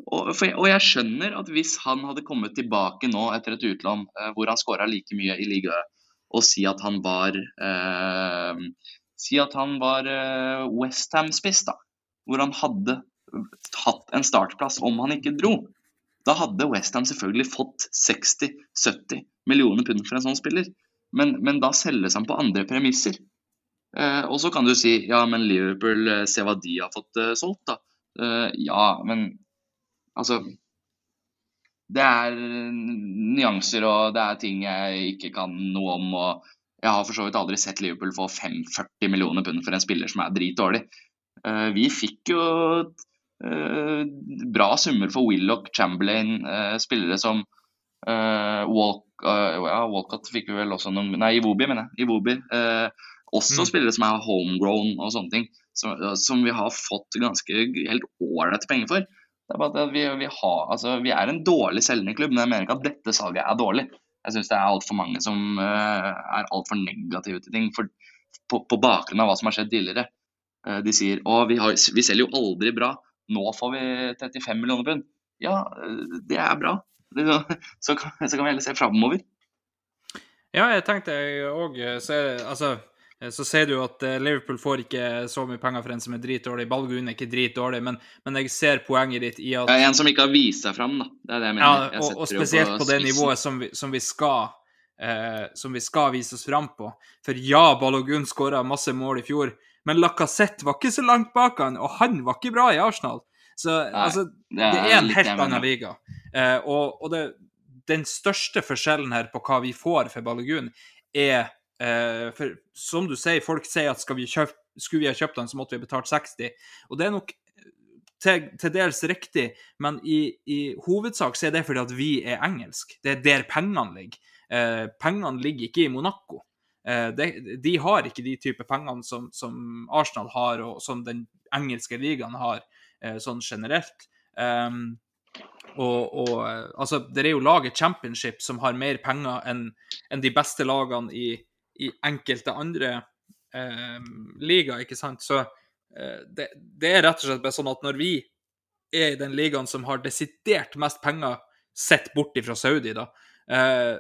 Og, jeg, og, jeg skjønner at hvis han hadde kommet tilbake nå etter et utlån eh, hvor han skåra like mye i ligaen, og si at han var eh, Si at han var eh, Westham-spiss, da. Hvor han hadde hatt en startplass om han ikke dro. Da hadde Westham selvfølgelig fått 60-70 millioner pund for en sånn spiller. Men, men da selges han på andre premisser. Eh, og så kan du si ja, men Liverpool, eh, se hva de har fått eh, solgt, da. Eh, ja, men altså Det er nyanser og det er ting jeg ikke kan noe om. og Jeg har for så vidt aldri sett Liverpool få 5-40 millioner pund for en spiller som er dritdårlig. Uh, vi fikk jo uh, bra summer for Willoch, Chamberlain, spillere som Walk, ja, Walcott fikk vi vel også noen Nei, Iwobi, mener jeg. Iwobi. Også mm. spillere som er homegrown og sånne ting, som, som vi har fått ganske helt ålreite penger for. Det er bare at vi, vi, har, altså, vi er en dårlig selgende klubb, men jeg mener ikke at dette salget er dårlig. Jeg syns det er altfor mange som uh, er altfor negative til ting for, på, på, bakgrunn av hva som har skjedd tidligere. Uh, de sier å, vi, vi selger jo aldri bra, nå får vi 35 millioner pund. Ja, det er bra. Det, så, kan, så, kan, vi heller se framover. Ja, jeg tenkte òg Altså Eh, så sier du at eh, Liverpool får ikke så mye penger for en som er dritdårlig. Balgun er ikke dritdårlig, men, men, jeg ser poenget ditt i at ja, En som ikke har vist seg fram, da. Det er det jeg mener. Ja, og, og spesielt på, på, det nivået som vi, som vi skal eh, som vi skal vise oss fram på. For ja, Balogun skåra masse mål i fjor, men Lacassette var ikke så langt bak han, og han var ikke bra i Arsenal. Så Nei, altså, det er, det er en helt annen liga. Eh, og, og det, den største forskjellen her på hva vi får for Balogun, er Eh, for som du sier, folk sier at vi kjøpt, skulle vi ha kjøpt den, så måtte vi ha betalt 60. Og det er nok til, til dels riktig, men i, i, hovedsak så er det fordi at vi er engelsk. Det er der pengene ligger. Eh, pengene ligger ikke i Monaco. Eh, de, de, har ikke de type pengene som, som, Arsenal har, og som den engelske ligaen har, eh, sånn generelt. Um, og, og, eh, altså, det er jo laget championship som har mer penger enn en de beste lagene i, i enkelte andre eh, ligaer, ikke sant. Så eh, det, det, er rett og slett bare sånn at når vi er i den ligaen som har desidert mest penger sett bort fra Saudi, da, eh,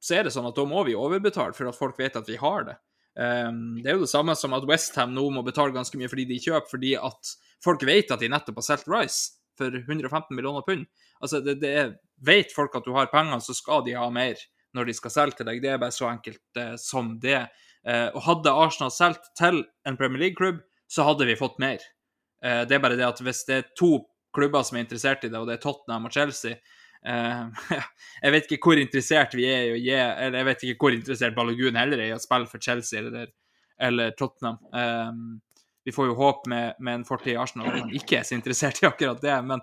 så er det sånn at da må vi overbetale for at folk vet at vi har det. Um, det er jo det samme som at Westham nå må betale ganske mye fordi de kjøper, fordi at folk vet at de nettopp har solgt Rice for 115 millioner pund. Altså, det, det er, Vet folk at du har penger, så skal de ha mer når de skal selge til deg. Det er bare så enkelt eh, som det. Eh, og hadde Arsenal solgt til en Premier League-klubb, så hadde vi fått mer. Eh, det er bare det at hvis det er to klubber som er interessert i det, og det er Tottenham og Chelsea eh, Jeg vet ikke hvor interessert vi er i å gi Eller jeg vet ikke hvor interessert Balogun heller er i å spille for Chelsea eller, eller Tottenham. Eh, vi får jo håp med, med en fortid i Arsenal at han ikke er så interessert i akkurat det. Men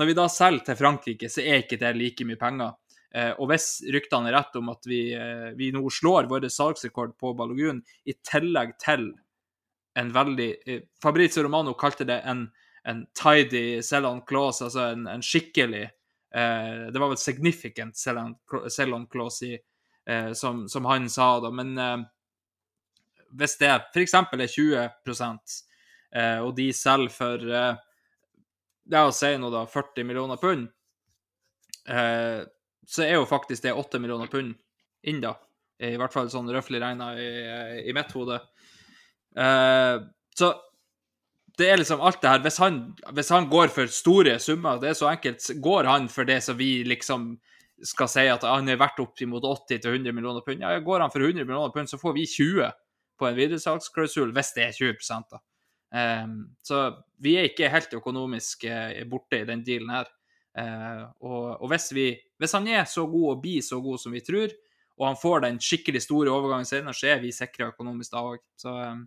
når vi da selger til Frankrike, så er ikke det like mye penger. Eh, og hvis ryktene er rett om at vi, eh, vi nå slår vår salgsrekord på Balogun, i tillegg til en veldig eh, Fabrizio Romano kalte det en, en tidy sell-on clause, altså en, en skikkelig eh, Det var vel significant sell-on clause eh, som, som, han sa, da. Men eh, hvis det f.eks. er 20 eh, og de selger for eh, La oss si noe, da, 40 millioner pund, så er jo faktisk det 8 millioner pund inn, da. I hvert fall sånn røftlig regna i, i, mitt hode. Uh, så det er liksom alt det her hvis han, hvis han, går for store summer, det er så enkelt, går han for det som vi liksom skal si at han er verdt opp mot 80-100 millioner pund, ja, går han for 100 millioner pund, så får vi 20 på en videresalgsklausul, hvis det er 20 da. Um, så vi er ikke helt økonomisk uh, borte i den dealen her. Uh, og, og hvis, vi, hvis han er så god og blir så god som vi tror, og han får den skikkelig store overgangen senere, så er vi sikra økonomisk da òg. Så um,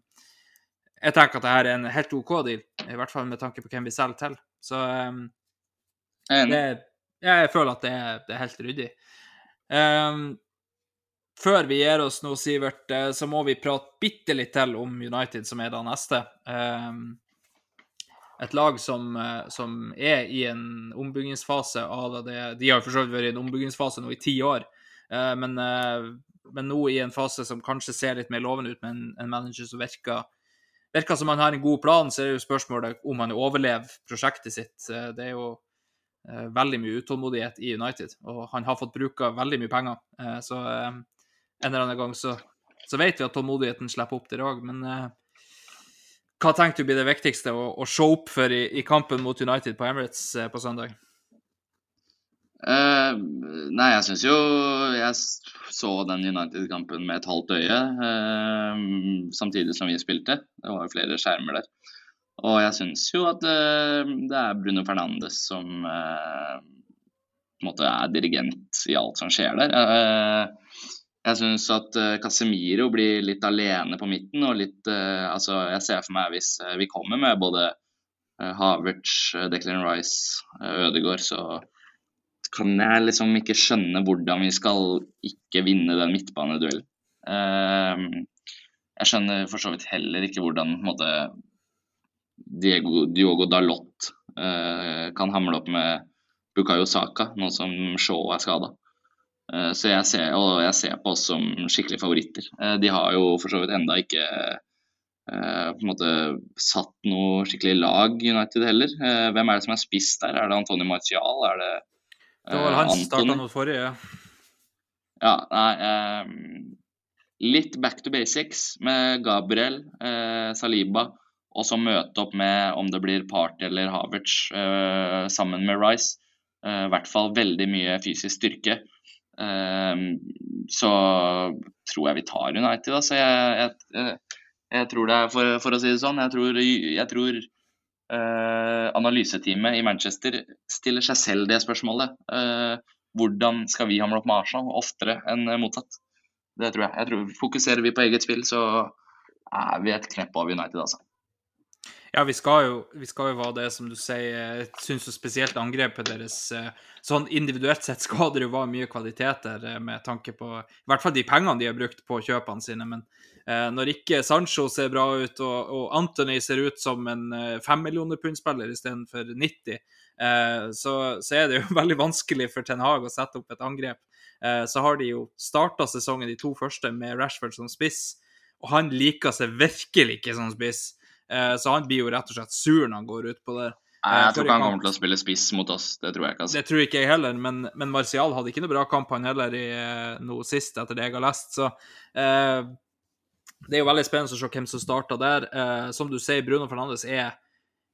jeg tenker at det her er en helt OK deal, i hvert fall med tanke på hvem vi selger til. Så Jeg er det, jeg føler at det er, det er helt ryddig. Um, før vi gir oss nå, Sivert, eh, så må vi prate bitte litt til om United, som er da neste. Um, et lag som, eh, som er i en ombyggingsfase De har jo for så vidt vært i en ombyggingsfase nå i ti år, eh, men, eh, men nå i en fase som kanskje ser litt mer lovende ut, med en, manager som virker virker som han har en god plan, så er det jo spørsmålet om han overlever prosjektet sitt. Det er jo veldig mye utålmodighet i United, og han har fått bruka veldig mye penger. Så en eller annen gang så, så vet vi at tålmodigheten slipper opp der òg, men hva tenker du blir det viktigste å, å se opp for i, i kampen mot United på Emirates eh, på søndag? Uh, nei, jeg syns jo Jeg så den United-kampen med et halvt øye uh, samtidig som vi spilte. Det var jo flere skjermer der. Og jeg syns jo at uh, det er Bruno Fernandes som på en måte er dirigent i alt som skjer der. Jeg syns at eh, Casemiro blir litt alene på midten. og litt, eh, altså Jeg ser for meg hvis eh, vi kommer med både Havertz, Declan Rice, Ødegaard, så kan jeg liksom ikke skjønne hvordan vi skal ikke vinne den midtbaneduellen. Ehm, jeg skjønner for så vidt heller ikke hvordan måte, Diego, Diogo Dalot kan hamle opp med Bukayo Saka, nå som Shaw er skada. Så jeg ser, og jeg ser på oss som skikkelige favoritter. Eh, de har jo for så vidt enda ikke eh, på en måte satt noe skikkelig lag, United heller. Eh, hvem er det som er spiss der? Er det Antonio Martial? Er det Det var eh, han som starta mot forrige. Ja, nei Litt back to basics med Gabriel, eh, Saliba, og så møte opp med om det blir Party eller Havertz eh, sammen med Rice. Eh, I hvert fall veldig mye fysisk styrke. Ehm, så tror jeg vi tar United. Altså, jeg, jeg, jeg, tror det er, for, for å si det sånn, jeg tror, jeg tror uh, analyseteamet i Manchester stiller seg selv det spørsmålet. Uh, hvordan skal vi hamle opp med Arsenal oftere enn motsatt? Det tror jeg. jeg tror, fokuserer vi på eget spill, så er vi et knepp av United, altså. Ja, vi skal jo, vi skal jo være det, som du sier. Syns jo spesielt angrepet deres eh, Sånn individuelt sett skal det jo være mye kvaliteter eh, med tanke på I hvert fall de pengene de har brukt på kjøpene sine. Men eh, når ikke Sancho ser bra ut, og, og Anthony ser ut som en eh, fem millioner pund-spiller istedenfor 90, eh, så, så er det jo veldig vanskelig for Ten Hag å sette opp et angrep. Eh, så har de jo starta sesongen, de to første, med Rashford som spiss, og han liker seg virkelig ikke som spiss. Eh, Så han blir jo rett og slett sur når han går ut på det. Nei, Eh, jeg tror ikke han kommer til å spille spiss mot oss. Det tror jeg ikke. altså. Det tror ikke jeg heller, men, men Martial hadde ikke noe bra kamp han heller i eh, noe sist, etter det jeg har lest. Så eh, det er jo veldig spennende å se hvem som starter der. Eh, som du sier, Bruno Fernandes er,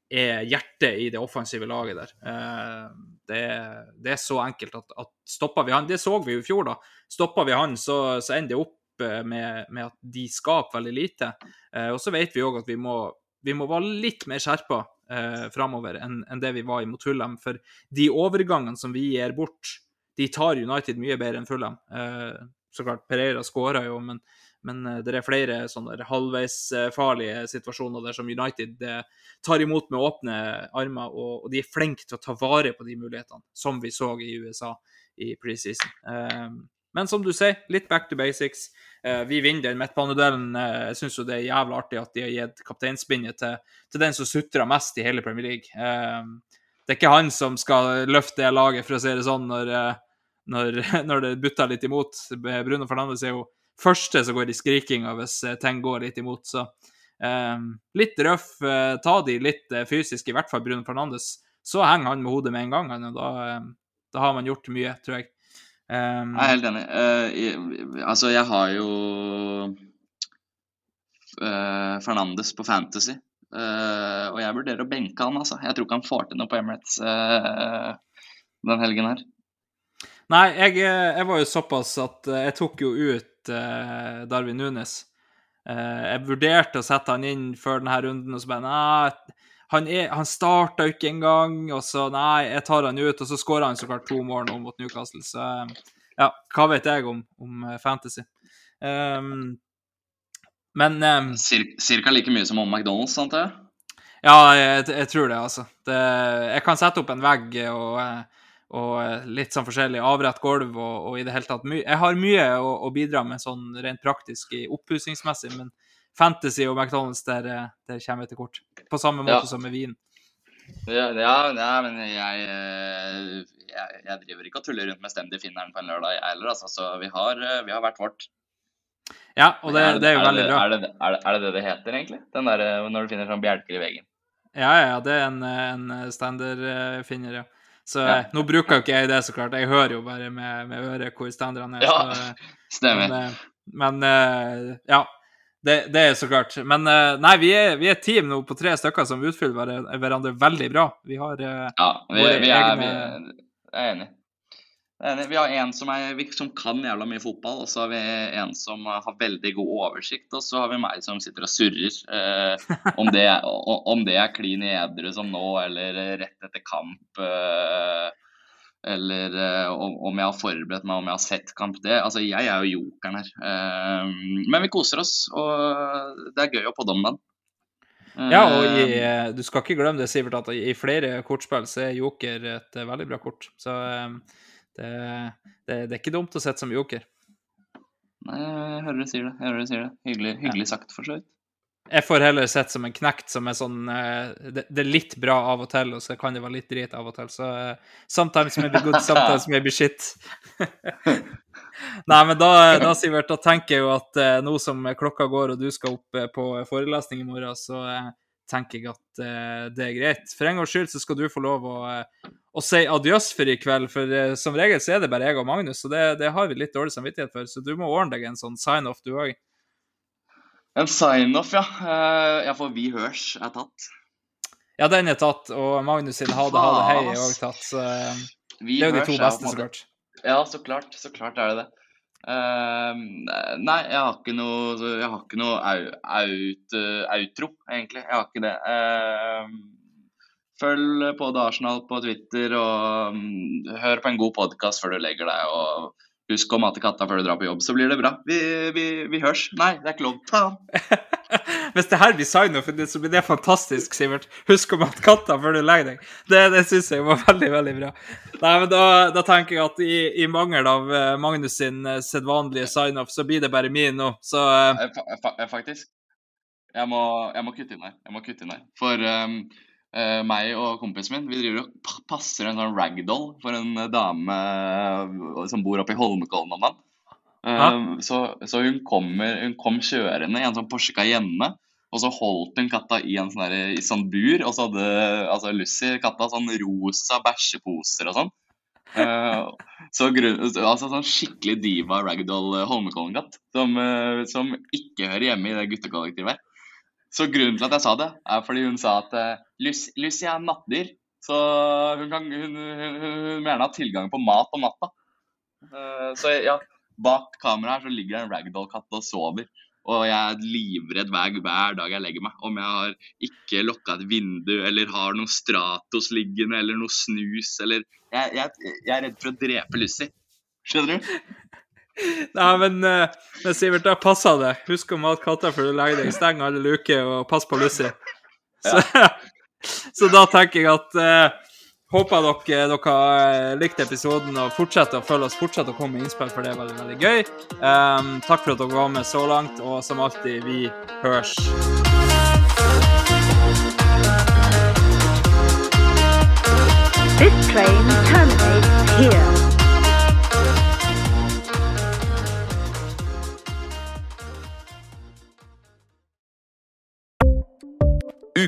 er hjertet i det offensive laget der. Eh, det, det er så enkelt at, at stopper vi han Det så vi jo i fjor, da. Stopper vi han, så, så ender det opp med, med at de skaper veldig lite. Eh, og så vet vi òg at vi må, vi må være litt mer skjerpa eh, framover enn enn det vi var imot Fulham. For de overgangene som vi gir bort, de tar United mye bedre enn Fulham. Eh, så klart, Pereira skåra jo, men, men eh, det er flere sånne halvveisfarlige halvveis eh, situasjoner der som United eh, tar imot med åpne armer, og, og de er flinke til å ta vare på de mulighetene, som vi så i USA i preseason. Eh, men som du sier, litt back to basics. Eh, vi vinner den midtbaneduellen. Eh, jeg syns jo det er jævla artig at de har gitt kapteinspinnet til, til den som sutrer mest i hele Premier League. Eh, det er ikke han som skal løfte det laget, for å si det sånn, når, når, når det butter litt imot. Bruno Fernandes er jo første som går i skrikinga hvis ting går litt imot. Så litt røff, ta de litt fysisk, i hvert fall Bruno Fernandes. Så henger han med hodet med en gang, da, da har man gjort mye, tror jeg. Um, Jeg er helt enig. Uh, jeg, altså, jeg har jo uh, Fernandes på Fantasy. Uh, og jeg vurderer å benke han, altså. Jeg tror ikke han får til noe på Emirates den helgen her. Nei, jeg, jeg var jo såpass at jeg tok jo ut Darwin Nunes. Jeg vurderte å sette han inn før denne runden, og så bare Nei, han, er, han starta ikke engang, og så Nei, jeg tar han ut, og så skåra han så klart to mål nå mot Newcastle, så ja, hva vet jeg om, om fantasy? Um, men um, Cirka like mye som om McDonald's, sant det? Ja, jeg, jeg, tror det, altså. Det, jeg kan sette opp en vegg og, og litt sånn forskjellig, avrett gulv og, og, i det hele tatt Jeg har mye å, å, bidra med sånn rent praktisk i oppussingsmessig, men Fantasy og McDonald's, der, der kommer vi til kort. På samme måte ja. som med vin. Ja, ja, ja men jeg, jeg, jeg, driver ikke og tuller rundt med Stendy-finneren på en lørdag, jeg heller. Altså, så vi har, vi har vært vårt. Ja, og det, det er jo veldig bra. Er det, er, det, er det det heter, egentlig? Den der, når du finner sånn bjelker i veggen? Ja, ja, det er en, en standardfinner, ja. Så ja. nå bruker jo ikke jeg det, så klart. Jeg hører jo bare med, med øret hvor standardene er. Ja, så, stemmer. Men, men ja, det, det, er så klart. Men nei, vi er, vi er et team nå på tre stykker som utfyller hverandre veldig bra. Vi har Ja, vi, vi, er, egne... vi er enig. Vi har en som, er, som, kan jævla mye fotball, og så har vi en som har veldig god oversikt. Og så har vi meg som sitter og surrer. Eh, om, det, om det er klin edru som nå, eller rett etter kamp. Eh, eller eh, om, jeg har forberedt meg, om jeg har sett kamp. Det, altså, jeg er jo jokeren her. Eh, men vi koser oss, og det er gøy å podde om den. Ja, og i, eh, du skal ikke glemme det, Sivert, at i flere kortspill så er joker et veldig bra kort. Så det, det, det, er ikke dumt å sette som joker. Nei, jeg hører du sier det. Jeg hører du sier det. Hyggelig, hyggelig ja. sagt, for så vidt. Jeg får heller sett som en knekt som er sånn det, det, er litt bra av og til, og så kan det være litt drit av og til. Så uh, sometimes maybe good, sometimes maybe shit. Nei, men da, da, Sivert, da tenker jeg jo at uh, nå som klokka går og du skal opp uh, på forelesning i morgen, så tenker jeg at det er greit. For en gangs skyld så skal du få lov å å si adjøs for i kveld, for som regel så er det bare jeg og Magnus, og det, det, har vi litt dårlig samvittighet for. Så du må ordne deg en sånn sign-off, du òg. En sign-off, ja. Uh, ja, for Vi hørs er tatt. Ja, den er tatt, og Magnus sin Ha det, ha det, hei er òg tatt. Så vi det er jo de to beste, så klart. Ja, så klart. Så klart er det det. Uh, nei, jeg har ikke noe, jeg har ikke noe out, outro, egentlig. Jeg har ikke det. Uh, Følg både Arsenal på Twitter, og um, hør på en god podkast før du legger deg. og Husk å mate katta før du drar på jobb, så blir det bra. Vi, vi, vi hørs. Nei, det er ikke lov. Ta Hvis det her blir sign-off, så blir det fantastisk, Sivert. Husk å mate katta før du legger deg. Det, det syns jeg var veldig, veldig bra. Nei, men Da, da tenker jeg at i, i, mangel av uh, Magnus sin uh, sedvanlige sign-off, så blir det bare min nå. Så uh... Faktisk. Jeg må, jeg må, kutte inn her. Jeg må kutte inn her. For um, Uh, meg og kompisen min vi driver og passer en sånn ragdoll for en dame uh, som bor oppe i Holmenkollen om dagen. Uh, så, så hun, kommer, hun kom kjørende i en sånn Porsche Cayenne. Og så holdt hun katta i en sånn, der, i sånn bur, og så hadde altså Lucy, katta, sånn rosa bæsjeposer og sånn. så grunn, altså sånn skikkelig diva ragdoll Holmenkollen-katt. Som, som, ikke hører hjemme i det guttekollektivet her. Så grunnen til at jeg sa det, er fordi hun sa at uh, Lucy er nattdyr. Så hun, kan, hun, hun, hun gjerne ha tilgang på mat om natta. Uh, så ja, bak kameraet her så ligger det en ragdoll-katt og sover. Og jeg er livredd hver, hver, dag jeg legger meg. Om jeg har ikke lukka et vindu, eller har noe Stratos liggende, eller noe snus, eller Jeg, jeg, jeg er redd for å drepe Lucy. Skjønner du? Nei, men, uh, men Sivert, da passer det. Husk å mate katter før du legger deg. Steng alle luker og pass på Lucy. Så, ja. så, da tenker jeg at uh, Håper dere, dere har likt episoden og fortsetter å følge oss. Fortsetter å komme med innspill, for det er veldig veldig gøy. Um, takk for at dere var med så langt, og som alltid, vi hørs. This train terminates here.